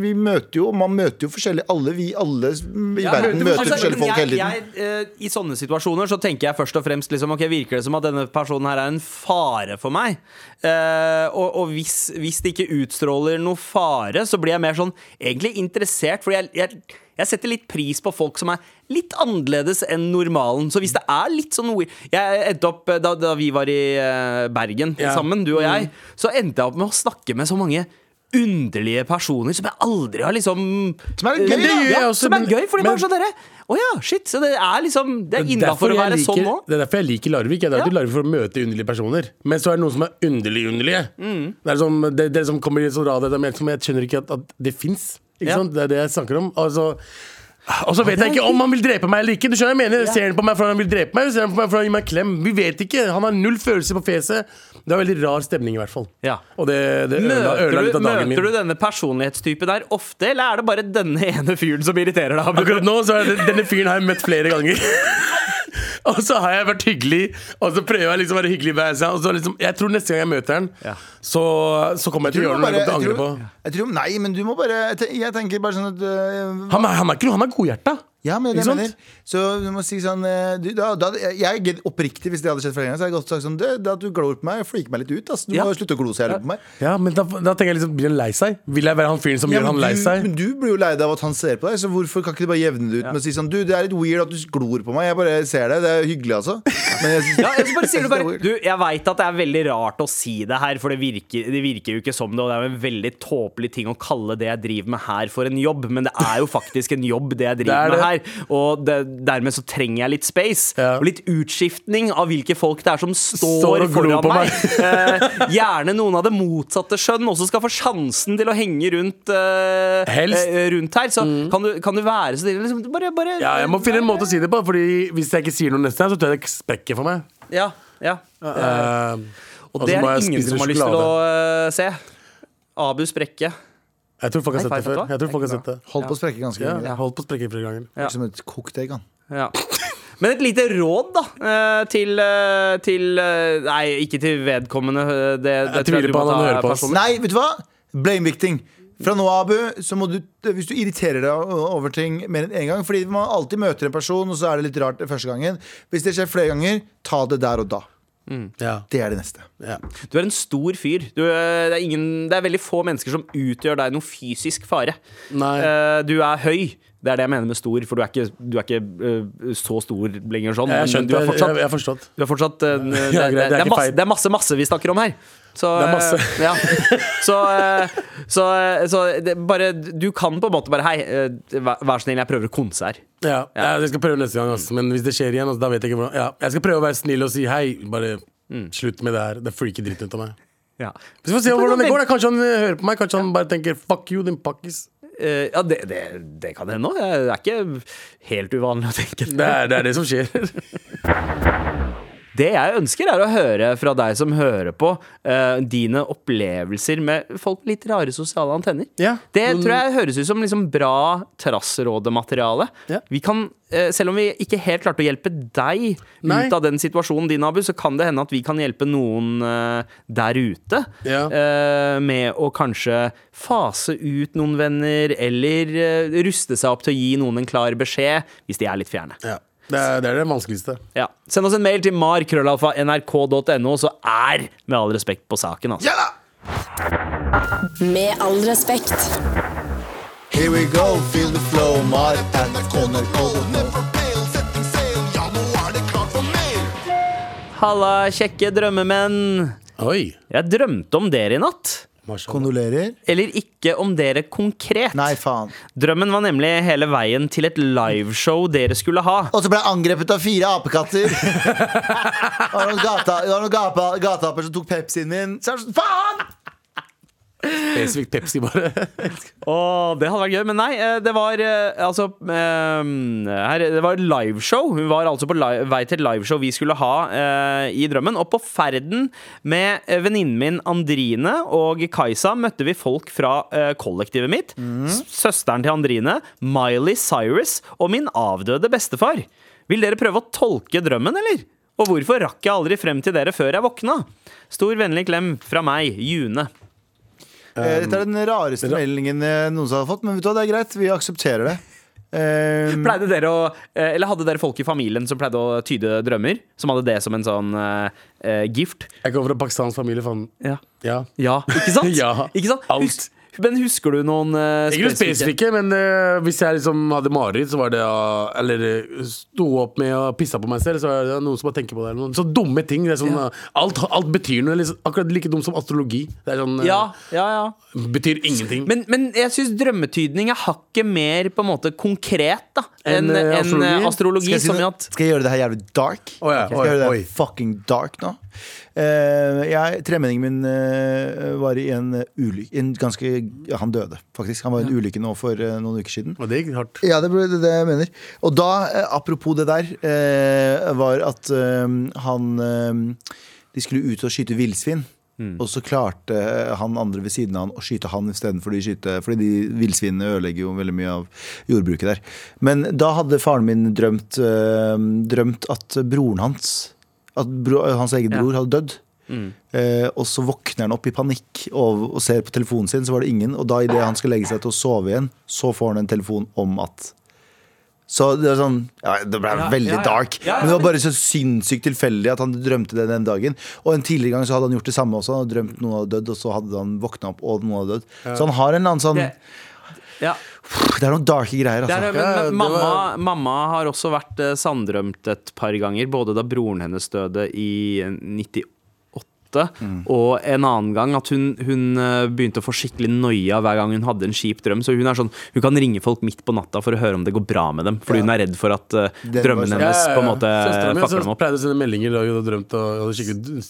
vi møter jo Man møter jo forskjellige Alle vi alle i verden møter Altså, forskjellige folk hele tiden. eh, I sånne situasjoner så tenker jeg først og fremst liksom, Ok, Virker det som at denne personen her er en fare for meg? Eh, og og hvis, hvis det ikke utstråler noe fare, så blir jeg mer sånn egentlig interessert. Fordi jeg, jeg, jeg setter litt pris på folk som er litt annerledes enn normalen. Så hvis det er litt sånn weird Jeg endte opp, eh, Da, da vi var i eh, Bergen Ja. sammen, du og jeg, så endte jeg opp med å snakke med så mange underlige personer som jeg aldri har liksom Som er gøy, det jeg ja, også, som er gøy, fordi men- bare sånn derre Å ja, shit. Så det er liksom Det er innafor å være liker- sånn nå. Det er derfor jeg liker Larvik. Jeg drar Ja. til Larvik for å møte underlige personer. Men så er det noen som er underlig underlige. Mm. Det er som, det, det som kommer i sånn radio, jeg skjønner ikke at, at det fins. Ja. Det er det jeg snakker om. Altså og så vet jeg ikke om han vil drepe meg eller ikke. Du skjønner jeg mener Ser han på meg fordi han vil drepe meg, eller ser han på meg fordi han gir meg en klem? Vi vet ikke. Han har null følelse på fjeset. Det er veldig rar stemning, i hvert fall. Ja. Og det, det øla, Møter, litt du, av dagen min. møter du denne personlighetstypen der ofte, eller er det bare denne ene fyren som irriterer deg? Akkurat nå så er det, denne fyren har jeg møtt flere ganger. og så har jeg vært hyggelig, og så prøver jeg liksom å være hyggelig med seg. Og så liksom, jeg tror neste gang jeg møter han, Ja. så, så kommer jeg til å gjøre noe jeg kommer til å angre på. jeg tror- Nei, men du må bare Jeg tenker bare sånn at øh, Han er, han er ikke noe, han er godhjerta. Ja, men det er det jeg mener. Så du må si sånn eh, du, da, da, Jeg er oppriktig, hvis det hadde skjedd flere ganger, så hadde jeg godt sagt sånn Det, det at du glor på meg, fliker meg litt ut. Altså. Du Ja. må slutte å glo så jævlig på meg. Ja, men da, da tenker jeg liksom, Blir han lei seg? Vil jeg være han fyren som Ja, gjør han lei seg? men du blir jo lei deg av at han ser på deg, så hvorfor kan ikke du bare jevne det ut med å si sånn Du, det er litt weird at du glor på meg. Jeg bare ser deg. Det er hyggelig, altså. Men jeg synes, Ja, jeg bare sier du bare. Du, jeg veit at det er veldig rart å si det her, for det virker, det virker jo ikke som det, og det er jo en veldig tåpelig ting å kalle det jeg driver med her, for en jobb, men det er jo faktisk en jobb, det jeg driver Det med her. Og det, dermed så trenger jeg litt space, Ja. og litt utskiftning av hvilke folk det er som står, Står foran meg. meg. eh, gjerne noen av det motsatte skjønn også skal få sjansen til å henge rundt, eh, eh, rundt her. Så kan, du, kan du være så? Liksom, bare, bare, Ja, jeg må finne en måte å si det på, Fordi hvis jeg ikke sier noe neste gang, så tror jeg det sprekker for meg. Ja, ja. Uh, Og og det er det ingen som har lyst til å eh, se. Abu sprekke. Jeg tror folk har sett det før. Jeg tror folk har sett det Holdt på å sprekke ganske Ja, lenge. holdt på å sprekke flere ganger. Ja. Som et kokt egg, han. Ja. Men et lite råd, da, eh, til, eh, til Nei, ikke til vedkommende. Det, det Jeg tviler på må han, hører på oss. Nei, vet du hva? Blame victim. Fra nå av, Abu, så må du, hvis du irriterer deg over ting mer enn én gang Fordi man alltid møter en person, og så er det litt rart første gangen. Hvis det skjer flere ganger, ta det der og da. Ja, Det er det neste. ja. Du er en stor fyr. Du, eh, det, er ingen, det er veldig få mennesker som utgjør deg noe fysisk fare. Nei. Eh, du er høy. Det er det jeg mener med stor, for du er ikke, du er ikke uh, så stor lenger sånn. Jeg har men du er Jeg, fortsatt, jeg forstått. du er fortsatt eh, det, det, det er masse, det er masse masse vi snakker om her. Så, Det er masse. eh, ja. så, eh, så, eh, så det, bare Du kan på en måte bare Hei, vær så snill, jeg prøver å konse her. Ja, ja, jeg skal prøve neste gang, altså. men hvis det skjer igjen, altså, da vet jeg ikke hvordan ja, Jeg skal prøve å være snill og si hei. Bare slutt med det her. Det freaker dritten ut av meg. Ja. Vi får se hvordan det går. da Kanskje han hører på meg. Kanskje han bare tenker 'fuck you, din pakkis'. Uh, ja, det, det, det kan hende òg. Det er ikke helt uvanlig å tenke Det er det, er det som skjer. Det jeg ønsker, er å høre fra deg som hører på, uh, dine opplevelser med folk med litt rare sosiale antenner. Ja. Det tror jeg høres ut som liksom bra trassrådemateriale. Ja. Vi kan, uh, selv om vi ikke helt klarte å hjelpe deg Nei. ut av den situasjonen din, Abu, så kan det hende at vi kan hjelpe noen uh, der ute Ja. med å kanskje fase ut noen venner, eller ruste seg opp til å gi noen en klar beskjed, hvis de er litt fjerne. Ja. Det, er, det er det vanskeligste. Ja. Send oss en mail til mar.krøllalfa.nrk.no, så er med all respekt på saken. Altså. Ja da! Med all respekt. Here we go, feel the flow, mar. Halla, kjekke drømmemenn. Oi. Jeg drømte om dere i natt. Kondolerer? Eller ikke om dere konkret. Nei, faen. Drømmen var nemlig hele veien til et liveshow dere skulle ha. Og så ble jeg angrepet av fire apekatter. Det var noen, gata, det var noen gapa, gateaper som tok Pepsien min. Så sånn, faen! Spesifikt Pepsi, bare. Åh, det hadde vært gøy, men nei. eh, Det var eh, altså eh, her, Det var liveshow. Hun var altså på live, vei til et liveshow vi skulle ha uh, i drømmen. Og på ferden med venninnen min Andrine og Kajsa møtte vi folk fra uh, kollektivet mitt. Mm. Søsteren til Andrine, Miley Cyrus og min avdøde bestefar. Vil dere prøve å tolke drømmen, eller? Og hvorfor rakk jeg aldri frem til dere før jeg våkna? Stor vennlig klem fra meg, June. Eh, Dette er den rareste meldingen eh, noen som har fått, men vet du hva, det er greit. Vi aksepterer det. Um, Pleide dere å, eh, eller Hadde dere folk i familien som pleide å tyde drømmer? Som hadde det som en sånn eh, eh, gift? Jeg kommer fra pakistansk familie, faen. Ja. Ja. ja. Ikke sant? Ja. Ikke sant? Alt. Men husker du noen uh, Ikke noe spesifikke, men uh, hvis jeg liksom hadde mareritt, så var det uh, Eller uh, sto opp med å pisse på meg selv, så er det noen som bare tenker på det. eller noen. Så dumme ting. Det er sånn, Ja. uh, alt, alt betyr noe. Liksom, akkurat like dumt som astrologi. Det er sånn, uh, Ja, ja, ja. betyr ingenting. Men, men jeg syns drømmetydning er hakket mer på en måte konkret da enn en, eh, eh, astrologi? astrologi. skal, jeg si som i at skal jeg gjøre det her jævlig dark? Oh, ja, Skal jeg gjøre det oi. fucking dark nå? Eh, jeg, tremenningen min eh, var i en ulykke en ganske, ja, Han døde, faktisk. Han var i en ulykke nå for eh, noen uker siden. Og det gikk hardt. Ja, det ble det, jeg mener. Og da, eh, apropos det der, eh, var at eh, han eh, De skulle ut og skyte villsvin. Og så klarte han andre ved siden av han å skyte han istedenfor de skyte Fordi de villsvinene ødelegger jo veldig mye av jordbruket der. Men da hadde faren min drømt, eh, drømt at broren hans At bro, hans egen Ja. bror hadde dødd. Eh, og så våkner han opp i panikk og, og ser på telefonen sin, så var det ingen. Og da idet han skal legge seg til å sove igjen, så får han en telefon om at Så det er sånn ja, Det ble veldig ja, ja. dark. Ja, ja, men det var bare så sinnssykt tilfeldig at han drømte det den dagen. Og en tidligere gang så hadde han gjort det samme også. Han hadde drømt noen hadde dødd, og så hadde han våkna opp, og noen hadde dødd. Så han har en eller annen sånn ja, Det er noen darke greier, Altså. er, men, men mamma, var- mamma har også vært eh, sanndrømt et par ganger. Både da broren hennes døde i 98, og en annen gang at hun, hun eh, begynte å få skikkelig noia hver gang hun hadde en kjip drøm. Så hun er sånn, hun kan ringe folk midt på natta for å høre om det går bra med dem. Fordi Ja. hun er redd for at eh, drømmen sånn. hennes på en måte dem opp. pleide å sende meldinger da hun hadde drømt og hadde skikkelig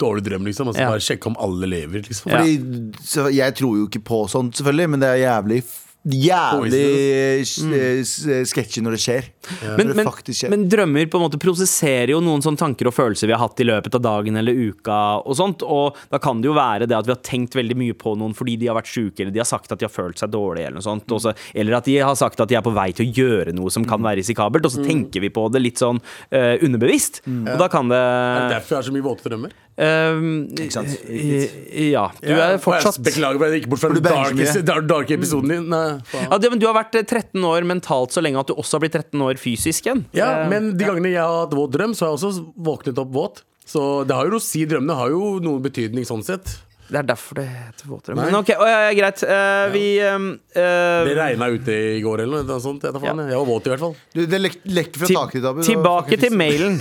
dårlig drøm, liksom. Altså, Ja. bare sjekke om alle lever, liksom. Fordi, så jeg tror jo ikke på sånt, selvfølgelig, men det er jævlig Jævlig mm. sketsjy når det skjer. Ja. Men, men, det skjer. men drømmer på en måte prosesserer jo noen sånne tanker og følelser vi har hatt i løpet av dagen eller uka. Og sånt Og da kan det jo være det at vi har tenkt veldig mye på noen fordi de har vært syke, eller de har sagt at de har følt seg dårlig, eller noe sånt. eller at de har sagt at de er på vei til å gjøre noe som kan være risikabelt, og så tenker vi på det litt sånn uh, underbevisst. Og da kan det Er det derfor jeg har så mye våte drømmer? Ehm, Ikke sant? eh, Ja. Du er fortsatt jeg Beklager for at jeg gikk bort fra den darke, dar- darke episoden din. Ja, det, men Du har vært eh, 13 år mentalt så lenge at du også har blitt 13 år fysisk igjen. Ja, Eh, men de gangene jeg har hatt våt drøm, så har jeg også våknet opp våt. Så det har jo noe å si. Drømmene har jo noen betydning sånn sett. Det er derfor det heter våtdrøm. Nei. Men ok, oh, ja, ja, greit. Eh, Vi eh, eh, Det regna ute i går eller noe sånt. Jeg, Ja. var våt i hvert fall. Du, det lek lekte fra taket ditt, Abu. Tilbake til mailen.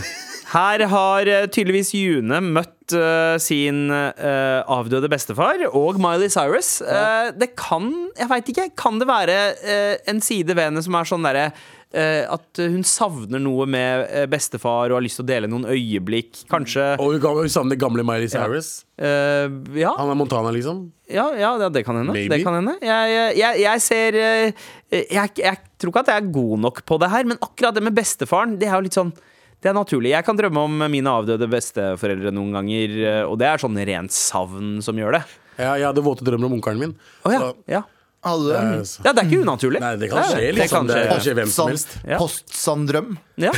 Her har eh, tydeligvis June møtt eh, sin uh, avdøde bestefar og Miley Cyrus. Uh, det kan, jeg veit ikke, kan det være en side ved henne som er sånn derre at hun savner noe med bestefar og har lyst til å dele noen øyeblikk. Kanskje Og hun, savner gamle Miley Cyrus. eh, Ja, Han er Montana, liksom. ja, ja det, kan hende. Det kan hende. Jeg, jeg, jeg ser jeg, jeg tror ikke at jeg er god nok på det her, men akkurat det med bestefaren, det er jo litt sånn det er naturlig. Jeg kan drømme om mine avdøde besteforeldre noen ganger, eh, og det er sånn rent savn som gjør det. Ja, jeg hadde våte drømmer om onkelen min. Oh, ja, Så- ja. Hadde du det? Eh, Ja, det er ikke unaturlig. Nei, det kan skje, det kan skje. Det kan skje hvem som helst. Ja. Postsanndrøm. Ja,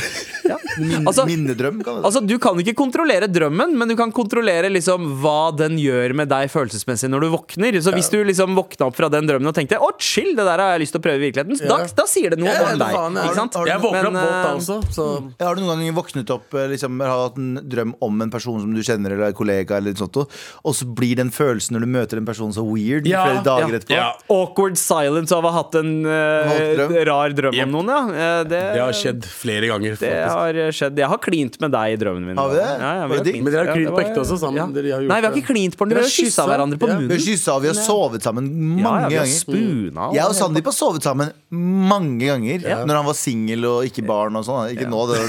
ja. Min, Altså- minnedrøm, kan Altså, Du kan ikke kontrollere drømmen, men du kan kontrollere liksom hva den gjør med deg følelsesmessig når du våkner. Så hvis du liksom våkna opp fra den drømmen og tenkte 'å, chill, det der har jeg lyst til å prøve i virkeligheten', da, Ja. da sier det noe om deg. Ikke sant? Har du- Jeg våkner opp våt da eh, også, så Ja, Har du noen ganger våknet opp eh, liksom, har hatt en drøm om en person som du kjenner, eller en kollega, eller sånt, og så blir den følelsen når du møter en person så weird Ja, flere dager ja. etterpå? Ja. Awkward silence av å ha hatt en uh, drøm. rar drøm Yep. om noen, ja. Eh, Det, Det har skjedd flere ganger. Det faktisk. har skjedd. Jeg har klint med deg i drømmen min. Har vi det? Ja, ja, Var det. Men dere har Ja, klint det på ekte også sammen? Ja. Dere har gjort Nei, vi har ikke klint på den. Vi har har kyssa hverandre på Ja. Vi har munnen. kyssa, vi har sovet sammen mange Ja, ja, vi har ganger. spuna Jeg og Sandeep har sovet sammen mange ganger. Ja. Når han var singel og ikke barn og sånn. Ikke nå, det.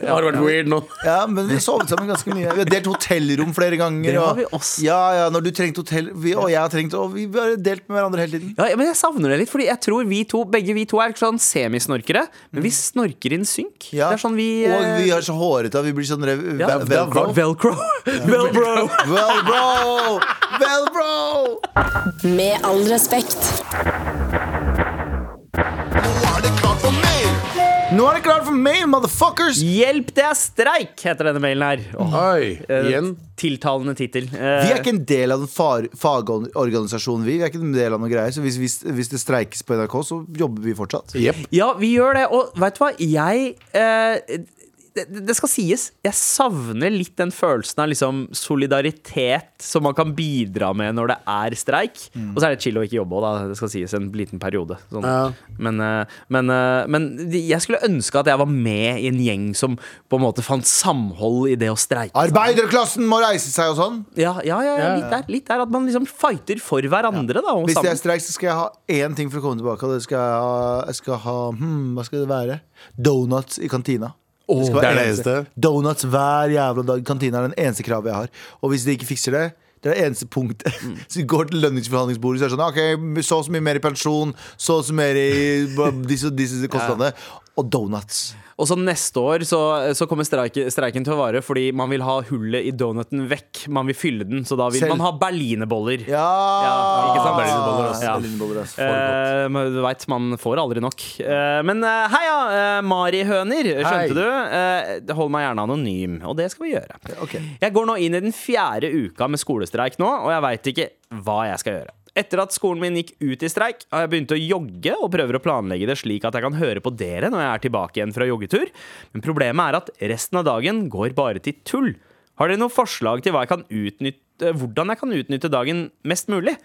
Det har vært weird nå. Ja, men vi har sovet sammen ganske mye. Vi har delt hotellrom flere ganger. Det har vi også. Ja, ja, når du trengte hotell vi, Og jeg har trengt Og vi har delt med hverandre hele tiden. Ja, men jeg savner det litt, Fordi jeg tror vi to, begge vi to er sånn semisnorkere. Men vi snorker inn synk. Ja. Det er sånn vi Og eh, vi er så hårete at vi blir sånn rev, ja, vel- velcro. Velcro. Velcro. Velbro! Velbro! Med all respekt. Nå er det klart for mail, motherfuckers! Hjelp, det er streik, heter denne mailen her. Oh. Oi, eh, igjen. Tiltalende tittel. Vi er ikke en del av den fagorganisasjonen, vi. Vi er ikke en del av noe greier. Så hvis, hvis, hvis det streikes på NRK, så jobber vi fortsatt. Yep. Ja, vi gjør det. Og vet du hva? Jeg eh, det, det skal sies, jeg savner litt den følelsen av liksom solidaritet som man kan bidra med når det er streik. Mm. Og så er det chill å ikke jobbe òg. Det skal sies en liten periode. Sånn. Ja. Men, eh, men, eh, men jeg skulle ønske at jeg var med i en gjeng som på en måte fant samhold i det å streike. Arbeiderklassen må reise seg og sånn. Ja, ja, ja, ja, Ja, litt der. Litt der At man liksom fighter for hverandre, da. Hvis det er streik, så skal jeg ha én ting for å komme tilbake. Og det skal jeg ha, jeg skal ha hmm, Hva skal det være? Donuts i kantina. Det det er det eneste. Donuts hver jævla dag. Kantina er den eneste kravet jeg har. Og hvis de ikke fikser det det er det eneste punktet. Så vi går til lønningsforhandlingsbordet så er det sånn OK, så og så mye mer i pensjon, så og så mer i disse og disse kostnadene. Og donuts. Og så neste år så, så kommer streike, streiken til å vare fordi man vil ha hullet i donuten vekk. Man vil fylle den, så da vil Selv- man ha berlinerboller. Ja! Ja, ikke sant? Berlinerboller, ass. Ja. Berlinerboller, ass. Eh, du veit, man får aldri nok. Eh, men eh, heia, eh, Mari-høner. Skjønte Hei. du? Eh, hold meg gjerne anonym, og det skal vi gjøre. Okay. Jeg går nå inn i den fjerde uka med skolestreik nå, og jeg veit ikke hva jeg skal gjøre. Etter at skolen min gikk ut i streik, har jeg begynt å jogge og prøver å planlegge det slik at jeg kan høre på dere når jeg er tilbake igjen fra joggetur. Men problemet er at resten av dagen går bare til tull. Har dere noen forslag til jeg kan utnytte, hvordan jeg kan utnytte dagen mest mulig?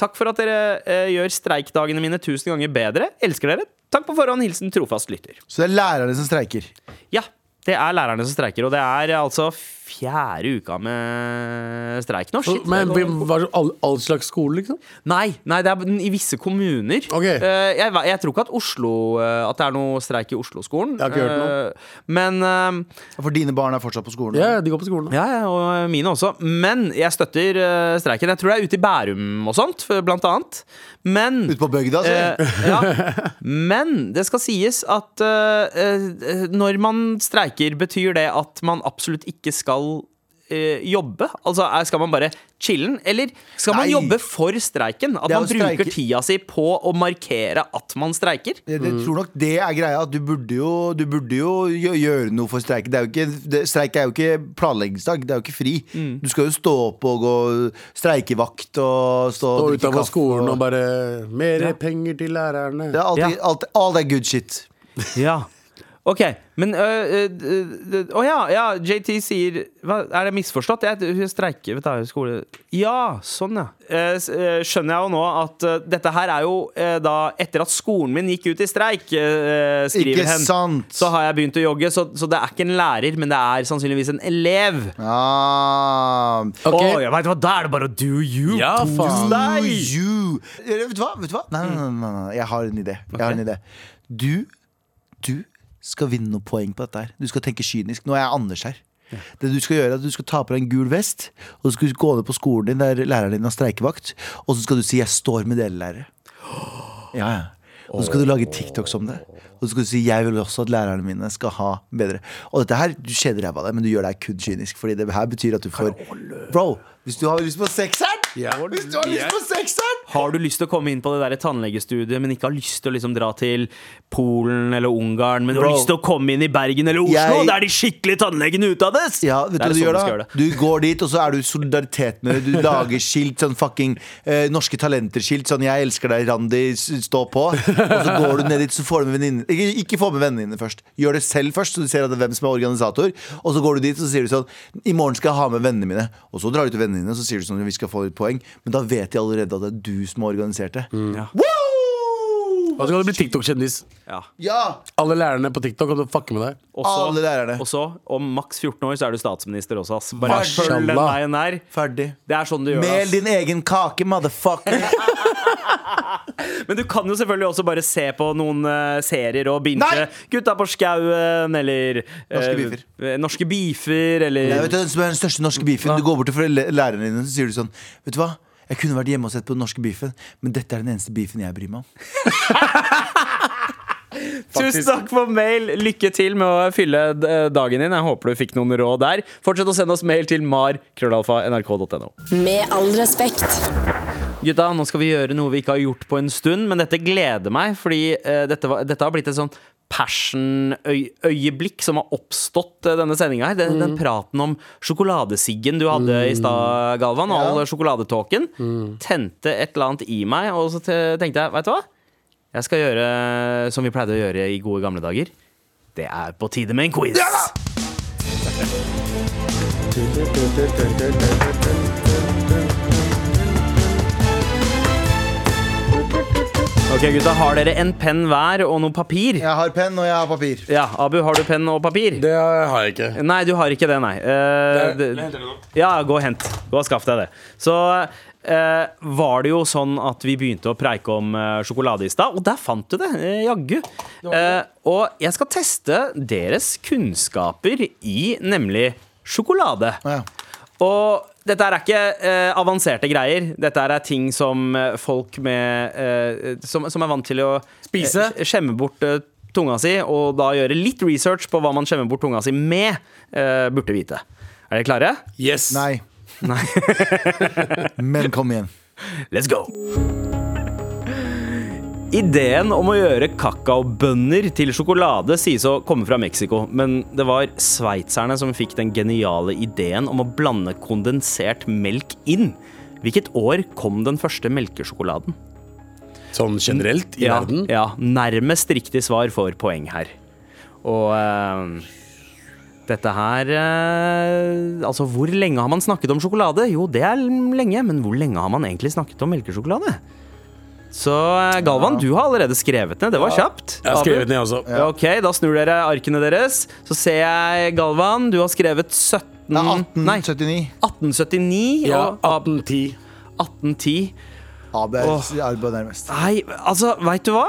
Takk for at dere eh, gjør streikdagene mine tusen ganger bedre. Elsker dere. Takk på forhånd. Hilsen trofast lytter. Så det er lærerne som streiker. Ja, det er lærerne som streiker, og det er altså fjerde uka med streik nå. Shit, Men det var det all, all slags skole, liksom? Nei, nei, det er i visse kommuner. Ok. Uh, jeg, jeg tror ikke at Oslo eh, At det er noe streik i Oslo-skolen. Jeg har ikke hørt noe. Eh, men For dine barn er fortsatt på skolen. Ja, de går på skolen. Ja, ja, og mine også. Men jeg støtter streiken. Jeg tror det er ute i Bærum og sånt, blant annet. Men Ute på bygda. Eh, ja. Men det skal sies at når man streiker, betyr det at man absolutt ikke skal eh, jobbe? Altså Skal man bare chille'n? Eller skal man Nei. jobbe for streiken? At man bruker streike- tida si på å markere at man streiker? Jeg, jeg tror nok det er greia. At du burde jo, du burde jo gjøre noe for streiken. Det er jo ikke, det, streik er jo ikke planleggingsdag. Det er jo ikke fri. Mm. Du skal jo stå opp og gå streikevakt og stå Stå kaffe. skolen og og, bare Mer Ja. penger til lærerne. det er alltid, Ja. alt, all that good shit. Ja. Ok, men øh, øh, øh, Å ja, ja, JT sier hva, Er det misforstått? Jeg hun streiker ved skole Ja, sånn, ja. Eh, eh, skjønner jeg jo nå at uh, dette her er jo eh, da etter at skolen min gikk ut i streik, eh, skriver Ikke hen. sant? Så har jeg begynt å jogge, så, så det er ikke en lærer, men det er sannsynligvis en elev. Ah, Ok. Å, jeg vet hva, Da er det bare å do you. Ja, faen. you. Vet du hva? Vet du hva? Nei, nei, nei, nei, nei. Jeg har en idé. Jeg har en idé. Du, du skal vinne noen poeng på dette her. Du skal tenke kynisk. Nå er jeg Anders her. Det du skal gjøre er at du skal ta på deg en gul vest, og du skal gå ned på skolen din der læreren din har streikevakt, og så skal du si 'jeg står med dere, lærere'. Ja, ja. Og så skal du lage TikToks om det. Og så skal du si 'jeg vil også at lærerne mine skal ha bedre'. Og dette her, du kjeder ræva av det, men du gjør deg kun kynisk, fordi det her betyr at du får Bro, hvis du har lyst på sekseren Ja. Hvis du har lyst på sekseren! Har du lyst til å komme inn på det der tannlegestudiet, men ikke har lyst til å liksom dra til Polen eller Ungarn, men du har Bro. lyst til å komme inn i Bergen eller Oslo, Jeg- der de skikkelige tannlegene utdannes? Ja, vet du hva du sånn gjør da? Du går dit, og så er du i solidaritet med det. Du lager skilt, sånn fucking eh, Norske Talenter-skilt. Sånn 'Jeg elsker deg, Randi, stå på'. Og så går du ned dit, så får du med venninnene ikke, ikke få med vennene dine først. Gjør det selv først, så du ser at det er hvem som er organisator. Og så går du dit, og så sier du sånn 'I morgen skal jeg ha med vennene mine'. Og så drar du til vennene dine, og så sier du sånn 'Vi skal få litt poeng'. Men da vet de allerede at det er du som har organisert det. Ja. Og så kan du bli TikTok-kjendis. Ja. Ja! Alle lærerne på TikTok kan du fucke med deg. Også, Alle lærerne. Og så, om maks 14 år, så er du statsminister også, ass. Bare følg den veien her. Ferdig. Det er sånn du gjør. Mel ass. din egen kake, motherfucker. Men du kan jo selvfølgelig også bare se på noen uh, serier og binge Nei! Gutta på skauen, eller uh, Norske beefer. eh, Norske beefer, eller Nei, vet du, den som er den største norske beefen Du går bort til læreren lærerne dine Så sier du sånn Vet du hva? Jeg kunne vært hjemme og sett på den norske beefen Men dette er den eneste beefen jeg bryr meg om Tusen takk for mail. Lykke til med å fylle dagen din. Jeg håper du fikk noen råd der. Fortsett å sende oss mail til mar.nrk.no. Med all respekt. Gutta, nå skal vi gjøre noe vi ikke har gjort på en stund, men dette gleder meg, fordi uh, dette, var, dette har blitt et sånn passion-øyeblikk som har oppstått uh, denne sendinga her. Den, den praten om sjokoladesiggen du hadde i stad, Galvan, og all sjokoladetåken, tente et eller annet i meg, og så tenkte jeg, vet du hva? Jeg skal gjøre som vi pleide å gjøre i gode gamle dager. Det er på tide med en quiz. Ok, gutta, Har dere en penn hver og noe papir? Jeg har penn og jeg har papir Ja, Abu, har du penn og papir? Det har jeg ikke. Nei, du har ikke det, nei. Eh, det, ja, gå og hent. Gå og skaff deg det. Så eh, var det jo sånn at vi begynte å preike om eh, sjokolade i stad, og der fant du det. Eh, jaggu. Eh, og jeg skal teste deres kunnskaper i nemlig sjokolade. Ja. Og dette er ikke eh, avanserte greier. Dette er ting som eh, folk med eh, som, som er vant til å Spise? eh, skjemme bort eh, tunga si, og da gjøre litt research på hva man skjemmer bort tunga si med, eh, burde vite. Er dere klare? Yes. Nei Nei. Men kom igjen Let's go! Ideen om å gjøre kakaobønner til sjokolade sies å komme fra Mexico, men det var sveitserne som fikk den geniale ideen om å blande kondensert melk inn. Hvilket år kom den første melkesjokoladen? Sånn generelt i ja, verden. Ja, nærmest riktig svar får poeng her. Og uh, dette her uh, Altså, hvor lenge har man snakket om sjokolade? Jo, det er lenge, men hvor lenge har man egentlig snakket om melkesjokolade? Så eh, Galvan, du har allerede skrevet ned. Det var kjapt. Jeg har skrevet ned også. Ja, Ok, da snur dere arkene deres. Så ser jeg, Galvan, du har skrevet 17 ja, Nei, 1879 1879 Ja, og Ab- 1810. 1810. AB er Åh. Nærmest Nei, altså, veit du hva?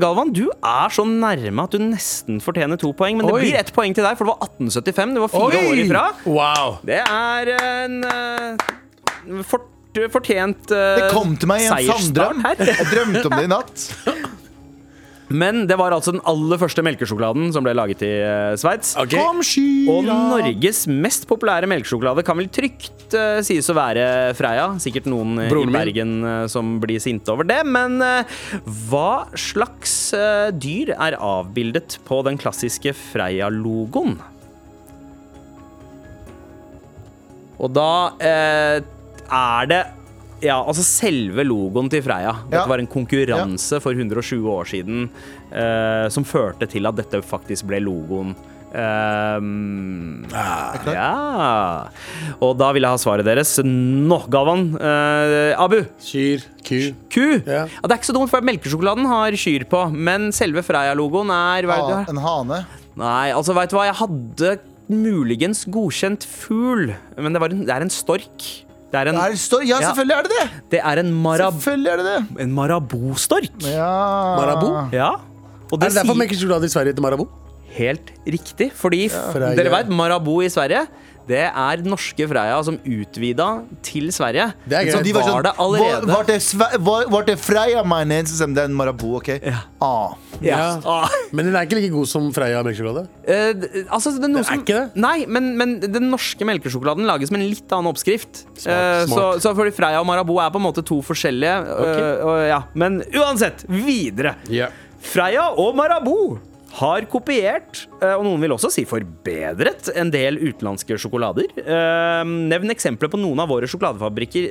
Galvan, du er så nærme at du nesten fortjener to poeng. Men det blir ett poeng til deg, for det var 1875. Du var fire år ifra. Wow. Det er en uh, fort, fortjent uh, Det kom til meg i en sanddrøm. Jeg drømte om det i natt Men det var altså den aller første melkesjokoladen som ble laget i uh, Sveits. Okay. Og Norges mest populære melkesjokolade kan vel trygt uh, sies å være Freia. Sikkert noen Broren i. Bergen som blir sinte over det. Men hva slags dyr er avbildet på den klassiske Freia-logoen? Og da er det ja, altså selve logoen til Freia. Dette Ja. var en konkurranse for 120 år siden uh, som førte til at dette faktisk ble logoen. Um, ja Og da vil jeg ha svaret deres nå, Galvan. Uh, Abu. Kyr. Ku. Ku. Ja. Ja, det er ikke så dumt, for melkesjokoladen har kyr på. Men selve Freia-logoen er hva er det En hane Nei, altså, veit du hva? Jeg hadde muligens godkjent fugl, men det, var en, det er en stork. Det er en, Er det stor? Ja, Ja. selvfølgelig er det det det er en, marab, Selvfølgelig er det det en marabou-stork. Ja Marabo? Ja. Og Er det derfor man ikke melkesjokolade i Sverige heter marabo? helt riktig, fordi f- Freia. dere vet, marabou i Sverige Det er norske Freia som utvida til Sverige. Det er Så de var var sånn, det allerede? Var, var det, sve- var, var det Freia majones? Så Det er en Marabou, OK? Ja. Ah. Ja. Ah. Men den er ikke like god som Freia melkesjokolade. Eh, altså, det er, noe Det er som, ikke det? Nei, men, men den norske melkesjokoladen lages med en litt annen oppskrift. Smart, Eh, smart. så fordi Freia og Marabou er på en måte to forskjellige. eh, og, ja. Men uansett, videre. Yeah. Freia og Marabou har kopiert, eh, og noen vil også si forbedret, en del utenlandske sjokolader. Eh, Nevn eksempler på noen av våre sjokoladefabrikker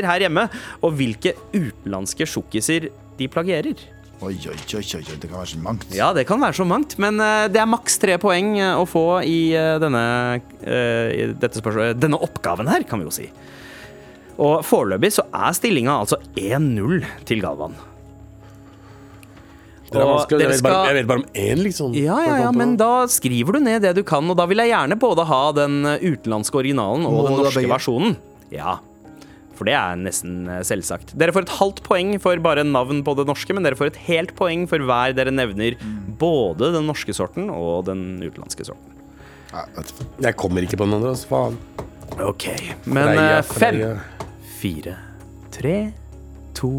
eh, her hjemme, og hvilke utenlandske sjokkiser de plagierer. Oi, oi, oi, oi, det kan være så mangt. Ja, det kan være så mangt, men det er maks tre poeng å få i denne, i denne oppgaven her, kan vi jo si. Og foreløpig så er stillinga altså 1-0 til Galvan. Det er vanskelig. Jeg vet, vet, bare, jeg vet bare om én, liksom. Ja, ja, ja, men da skriver du ned det du kan, og da vil jeg gjerne både ha den eh, utenlandske originalen og Må den norske versjonen. Ja, for det er nesten eh, selvsagt. Dere får et halvt poeng for bare navn på det norske, men dere får et helt poeng for hver dere nevner både den norske sorten og den utenlandske sorten. Jeg kommer ikke på den andre, altså. Faen. Ok, men eh, fem, fire, tre, to.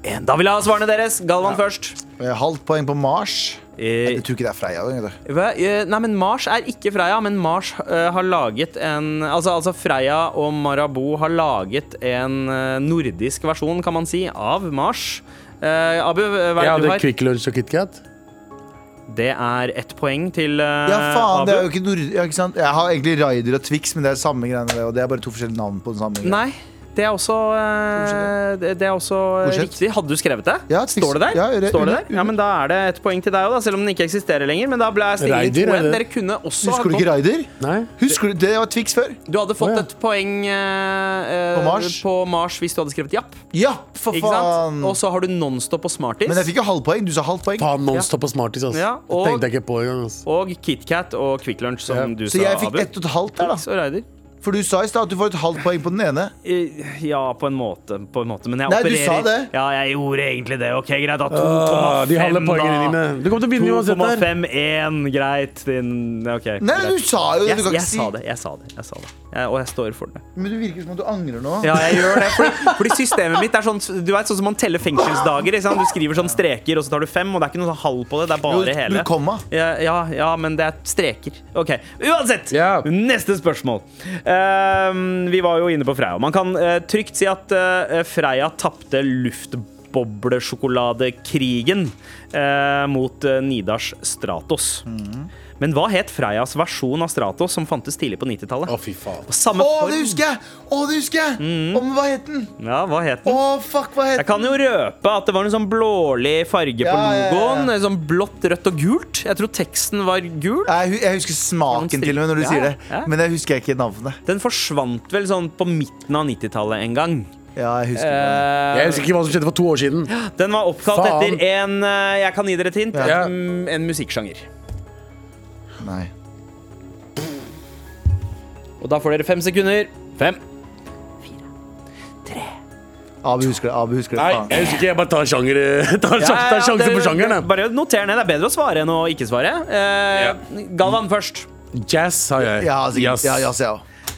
Da vil jeg ha svarene deres. Galvan først. Eh, Halvt poeng på Mars. Eh, Jeg tror ikke det er Freia. egentlig. Eh, Nei, men Mars er ikke Freia, men Mars uh, har laget en Altså, altså Freia og Marabou har laget en nordisk versjon, kan man si, av Mars. Uh, Abu, hva er det du har? Quick Lunch og KitKat. Det er ett poeng til uh, Ja, faen, det er jo ikke nord... Ja, ikke sant? Jeg har egentlig Raider og Twix, men det er samme greiene. Og det er bare to forskjellige navn på den samme greia. Nei, det er også, eh, det er også eh, riktig. Hadde du skrevet det? Ja, Står det der? Ja, det- Står det der? Ja, men Da er det et poeng til deg òg, selv om den ikke eksisterer lenger. Men da ble jeg stillingen Raider, er 2-1. Dere kunne også Husker du ikke Raider? Nei. Husker du, Det var Twix før. Du hadde fått oh, ja. et poeng eh, eh, På Mars? på Mars hvis du hadde skrevet japp. Ja, for faen! Og så har du Nonstop og Smarties. Men jeg fikk jo halvpoeng. Du sa halvpoeng. Faen, Nonstop og Smarties, altså. Ja, og- Det tenkte jeg ikke på engang. Altså. Og KitKat og Quick Lunch, som Ja. du Så sa, jeg fikk Abu. ett og et halvt der, da. For du sa i stad at du får et halvt poeng på den ene. Ja, på en måte. På en måte. Men jeg Nei, du sa det. Ja, jeg gjorde egentlig det. Ok, greit. Da. 2,5 Åh, de halve poengene da. dine. Du kommer til å vinne uansett der. 2,51, greit. Din, ok, Nei, greit. du sa jo det. jeg, Du kan jeg si sa det. Jeg sa det. Jeg sa det. Jeg, og jeg står for det. Men du virker som om du angrer nå. Ja, jeg gjør det. Fordi, fordi systemet mitt er sånn Du vet, sånn som man teller fengselsdager. Du skriver sånn streker, og så tar du fem, og det er ikke noe sånn halv på det. Det er bare du hele. komma. Ja, ja, ja, men det er streker. OK. Uansett! Yeah. Neste spørsmål. Uh, vi var jo inne på Freia. Man kan uh, trygt si at uh, Freia tapte luftboblesjokoladekrigen eh, mot uh, Nidars Stratos. Men hva het Freias versjon av Stratos som fantes tidlig på 90-tallet? Å, fy faen. Samme Å, det husker jeg! Å, det husker jeg! Å, men hva het den? Ja, hva het den? Å, fuck, hva het den? Jeg kan jo røpe at det var en sånn blålig farge på logoen. ja, ja, ja. Sånn blått, rødt og gult. Jeg tror teksten var gul. Jeg, jeg husker smaken til og med når du Ja, sier det. ja. Men jeg husker ikke navnet. Den forsvant vel sånn på midten av 90-tallet en gang. Ja, jeg husker det. Eh, Jeg husker ikke hva som skjedde for to år siden. den var oppkalt Faen. etter en eh, Jeg kan gi dere et hint. Ja. Mm, En musikksjanger. Nei. Og da får dere fem sekunder. Fem. Abu husker det. Abu husker det. Nei, faen. jeg husker ikke. Jeg bare tar sjanger tar, Ja, tar ja, det- på sjangeren. jeg. Bare noter ned. Det er bedre å svare enn å ikke svare. Eh, Galvan først. Jazz, sa jeg. Ja, sikkert. Jazz. Ja, jazz, ja.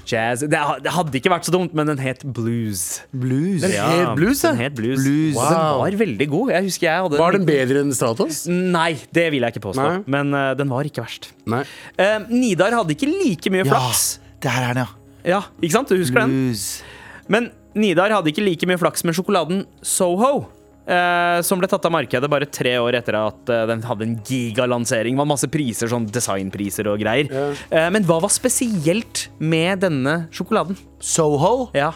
Jazz. Det, det hadde ikke vært så dumt, men den het blues. Blues. Den het blues, den het blues. Blues. Wow. den var veldig god. Jeg husker jeg hadde Var den bedre enn Stratos? Nei, det vil jeg ikke påstå. Nei. Men uh, den var ikke verst. Nei. Uh, Nidar hadde ikke like mye Ja, flaks. det her er den, ja. Ja, ikke sant? Du husker den? Men Nidar hadde ikke like mye flaks med sjokoladen Soho. Eh, som ble tatt av markedet bare tre år etter at eh, den hadde en gigalansering. Var masse priser, sånn designpriser og greier. Eh, men hva var spesielt med denne sjokoladen? Soho. Ja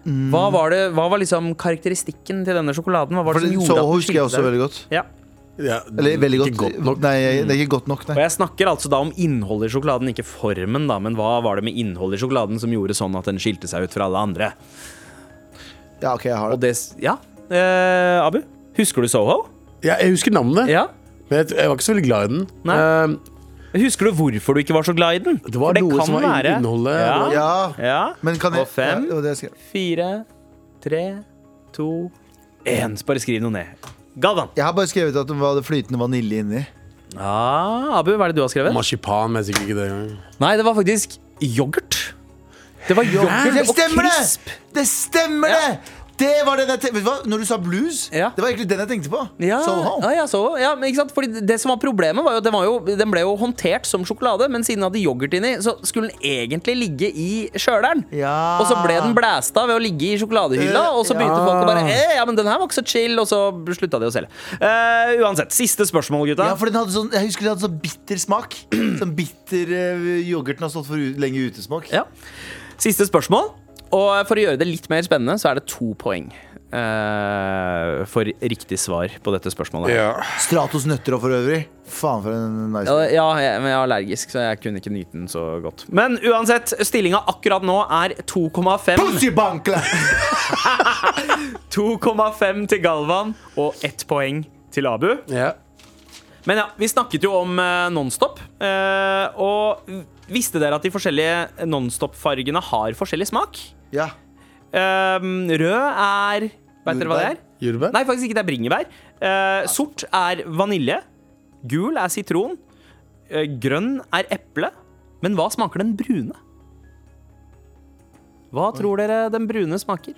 hva var, det, hva var liksom karakteristikken til denne sjokoladen? Hva var For det som gjorde Soho at husker jeg også veldig godt. Ja. Ja, Eller veldig godt. Godt nok. Nei, det er ikke godt nok, Og jeg snakker altså da om innholdet i sjokoladen, ikke formen, da. Men hva var det med innholdet i sjokoladen som gjorde sånn at den skilte seg ut fra alle andre? Ja, ok, jeg har Og det. det Ja. Eh, Abu, husker du Soho? Ja, jeg husker navnet, Ja. men jeg, jeg var ikke så veldig glad i den. Nei. Eh, Husker du hvorfor du ikke var så glad i den? Det var noe som var i være- innholdet. Ja. Ja, ja. men kan jeg Og fem. Ja, det jeg. Fire, tre, to, én. Bare skriv noe ned. Galvan. Jeg har bare skrevet at det var det flytende vanilje inni. Ah, Abu, hva er det du har skrevet? Marsipan, men sikkert ikke det engang. Nei, det var faktisk yoghurt. Det var yoghurt Det og stemmer krisp. det! Det stemmer Ja. det! Det var den jeg tenkte Vet du hva? Når du sa blues, Ja. det var egentlig den jeg tenkte på. Ja, Soho. ja, ja, Soho. Ja, men ikke sant? Fordi det som var problemet, var jo at den, var jo, den ble jo håndtert som sjokolade, men siden den hadde yoghurt inni, så skulle den egentlig ligge i kjøleren. Ja. Og så ble den blæsta ved å ligge i sjokoladehylla, Eh, og så begynte ja. folk å bare eh, Ja, men den her var ikke så chill, og så slutta de å selge. Eh, uansett, siste spørsmål, gutta. Ja, for den hadde sånn, Jeg husker den hadde sånn bitter smak. Sånn bitter uh, Yoghurten har stått for u lenge utesmak. Ja. Siste spørsmål. Og for å gjøre det litt mer spennende, så er det to poeng. Uh, for riktig svar på dette spørsmålet. Ja. Stratos nøtter og for øvrig. Faen for en nice Ja, ja, jeg, men jeg er allergisk, så jeg kunne ikke nyte den så godt. Men uansett, stillinga akkurat nå er 2,5 Pussy 2,5 til Galvan og ett poeng til Abu. Ja. Men ja, vi snakket jo om uh, Nonstop. Uh, og visste dere at de forskjellige Nonstop-fargene har forskjellig smak? Ja. Um, rød er Vet dere hva det er? Jordbær? Nei, faktisk ikke. Det er bringebær. Eh, sort er vanilje. Gul er sitron. Uh, grønn er eple. Men hva smaker den brune? Hva tror dere den brune smaker?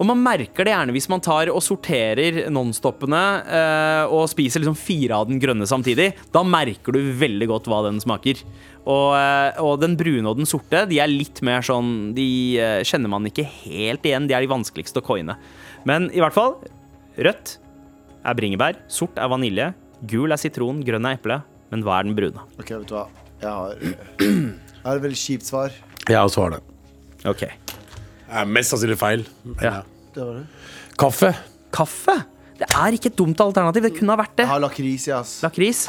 Og man merker det gjerne hvis man tar og sorterer nonstoppene uh, og spiser liksom fire av den grønne samtidig. Da merker du veldig godt hva den smaker. Og, eh, og den brune og den sorte de er litt mer sånn De eh, kjenner man ikke helt igjen. De er de vanskeligste å coine. Men i hvert fall rødt er bringebær, sort er vanilje, gul er sitron, grønn er eple. Men hva er den brune? Ok, vet du hva. Jeg har, jeg har et veldig kjipt svar. Jeg har har det. Ok Jeg Er mest sannsynlig feil. ja. Det var det. Kaffe. Kaffe? Det er ikke et dumt alternativ. Det kunne ha vært det. Jeg har lakris, i, ass. Lakris?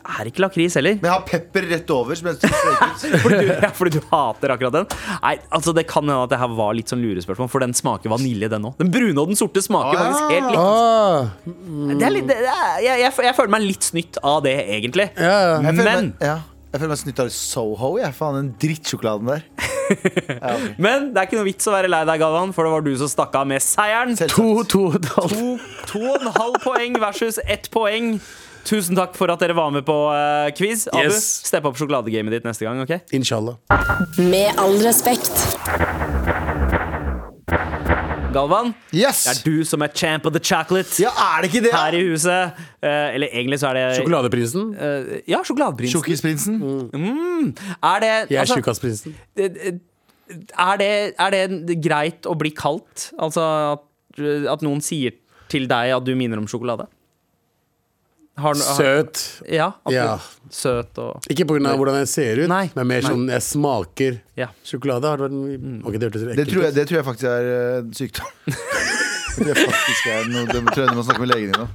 Det er ikke lakris heller. Men jeg har pepper rett over. Som Fordi du, ja, fordi du hater akkurat den? Nei, altså Det kan hende at det her var litt sånn lurespørsmål, for den smaker vanilje, den òg. Den brune og den sorte smaker Ah. faktisk helt likt. Ah, Det er litt, det er, jeg, jeg, jeg føler meg litt snytt av det, egentlig. ja, ja. Jeg føler Men, meg, ja, jeg føler meg snytt av Soho. Jeg. Faen, den drittsjokoladen der. Ja, okay. men det er ikke noe vits å være lei deg, Galvan, for det var du som stakk av med seieren. To, to. To, to og en halv poeng versus ett poeng. Tusen takk for at dere var med på uh, quiz. Abu, Yes. stepp opp sjokoladegamet ditt neste gang. ok? Inshallah. Med all respekt. Galvan, Yes! det er du som er champ of the chocolate Ja, er det ikke det? her i huset. Eh, eller egentlig så er det Sjokoladeprinsen. Eh, ja, sjokoladeprinsen. Tjukkisprinsen. Er det, Jeg er altså, tjukkasprinsen. er, det, er det greit å bli kalt? Altså at, at noen sier til deg at du minner om sjokolade? Har, har, Søt. ja, Ja. søt og Ikke pga. hvordan jeg ser ut, Nei. men mer Nei. sånn jeg smaker Ja. sjokolade. Har det vært mye- Ok, det Det tror, jeg, det tror jeg faktisk er uh, sykdom. det faktisk er noe Det tror jeg du må snakke med legen din om.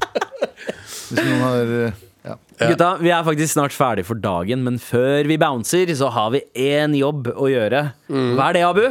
Hvis noen har uh, ja. Gutta, vi er faktisk snart ferdig for dagen, men før vi bouncer, så har vi én jobb å gjøre. Hva er det, Abu?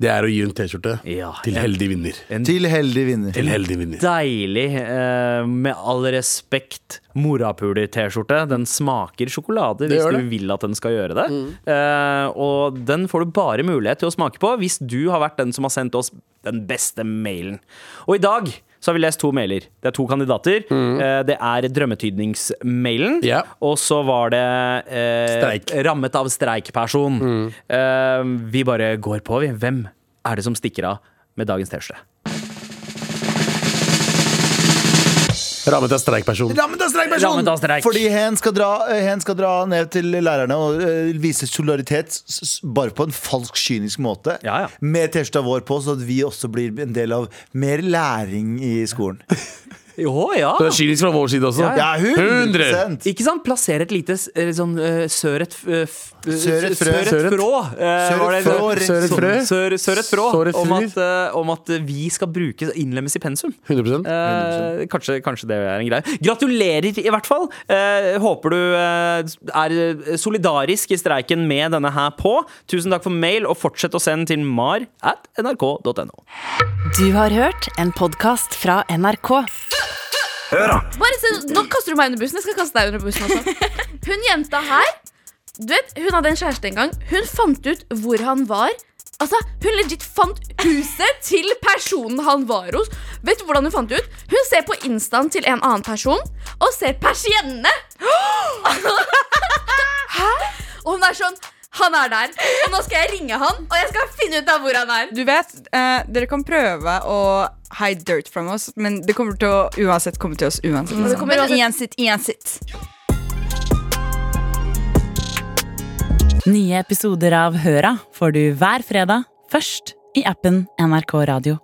Det er å gi en T-skjorte Ja, til heldig vinner. Til heldig vinner. Til heldig vinner. Deilig, eh, med all respekt, morapuler-T-skjorte. Den smaker sjokolade hvis du vil at den skal gjøre det. Eh, og den får du bare mulighet til å smake på hvis du har vært den som har sendt oss den beste mailen. Og i dag så har vi lest to mailer. Det er to kandidater. Eh, det er drømmetydningsmailen, yeah. og så var det eh, rammet av streikperson. Eh, vi bare går på, vi. Hvem er det som stikker av med dagens T-skjorte? Rammet av streikperson. Rammet av streikperson! Rammet av streik. Fordi hen skal, dra, eh, hen skal dra ned til lærerne og eh, vise solidaritet s- s- bare på en falsk, kynisk måte. Ja, ja. Med T-skjorta vår på, så at vi også blir en del av mer læring i skolen. Jo, ja. Det er kynisk fra vår side også. Ja, Ja, 100 Ikke sant? Plasser et lite s- eh, sånn søret eh, f- Sør et frø. Søret frå. Søret frø. Sør, sør frå. Om at, eh, om at vi skal bruke innlemmes i pensum. 100 Eh, kanskje, kanskje det er en greie. Gratulerer, i hvert fall. Eh, håper du eh, er solidarisk i streiken med denne her på. Tusen takk for mail, og fortsett å sende til mar at nrk.no. Du har hørt en podkast fra NRK. Bare se, Nå kaster du meg under bussen. Jeg skal kaste deg under bussen også. Hun jenta her Du vet, Hun hadde en kjæreste en gang. Hun fant ut hvor han var. Altså, Hun legit fant huset til personen han var hos. Vet du hvordan Hun fant ut? Hun ser på instaen til en annen person og ser persiennene. Hæ? Og hun er sånn Han er der. Og nå skal jeg ringe han, og jeg skal finne ut av hvor han er. Du vet, eh, dere kan prøve å hide dirt from oss, men det kommer til å uansett komme til oss uansett. det kommer Men uansett- uansett, uansett. Nye episoder av Høra får du hver fredag, først i appen NRK Radio.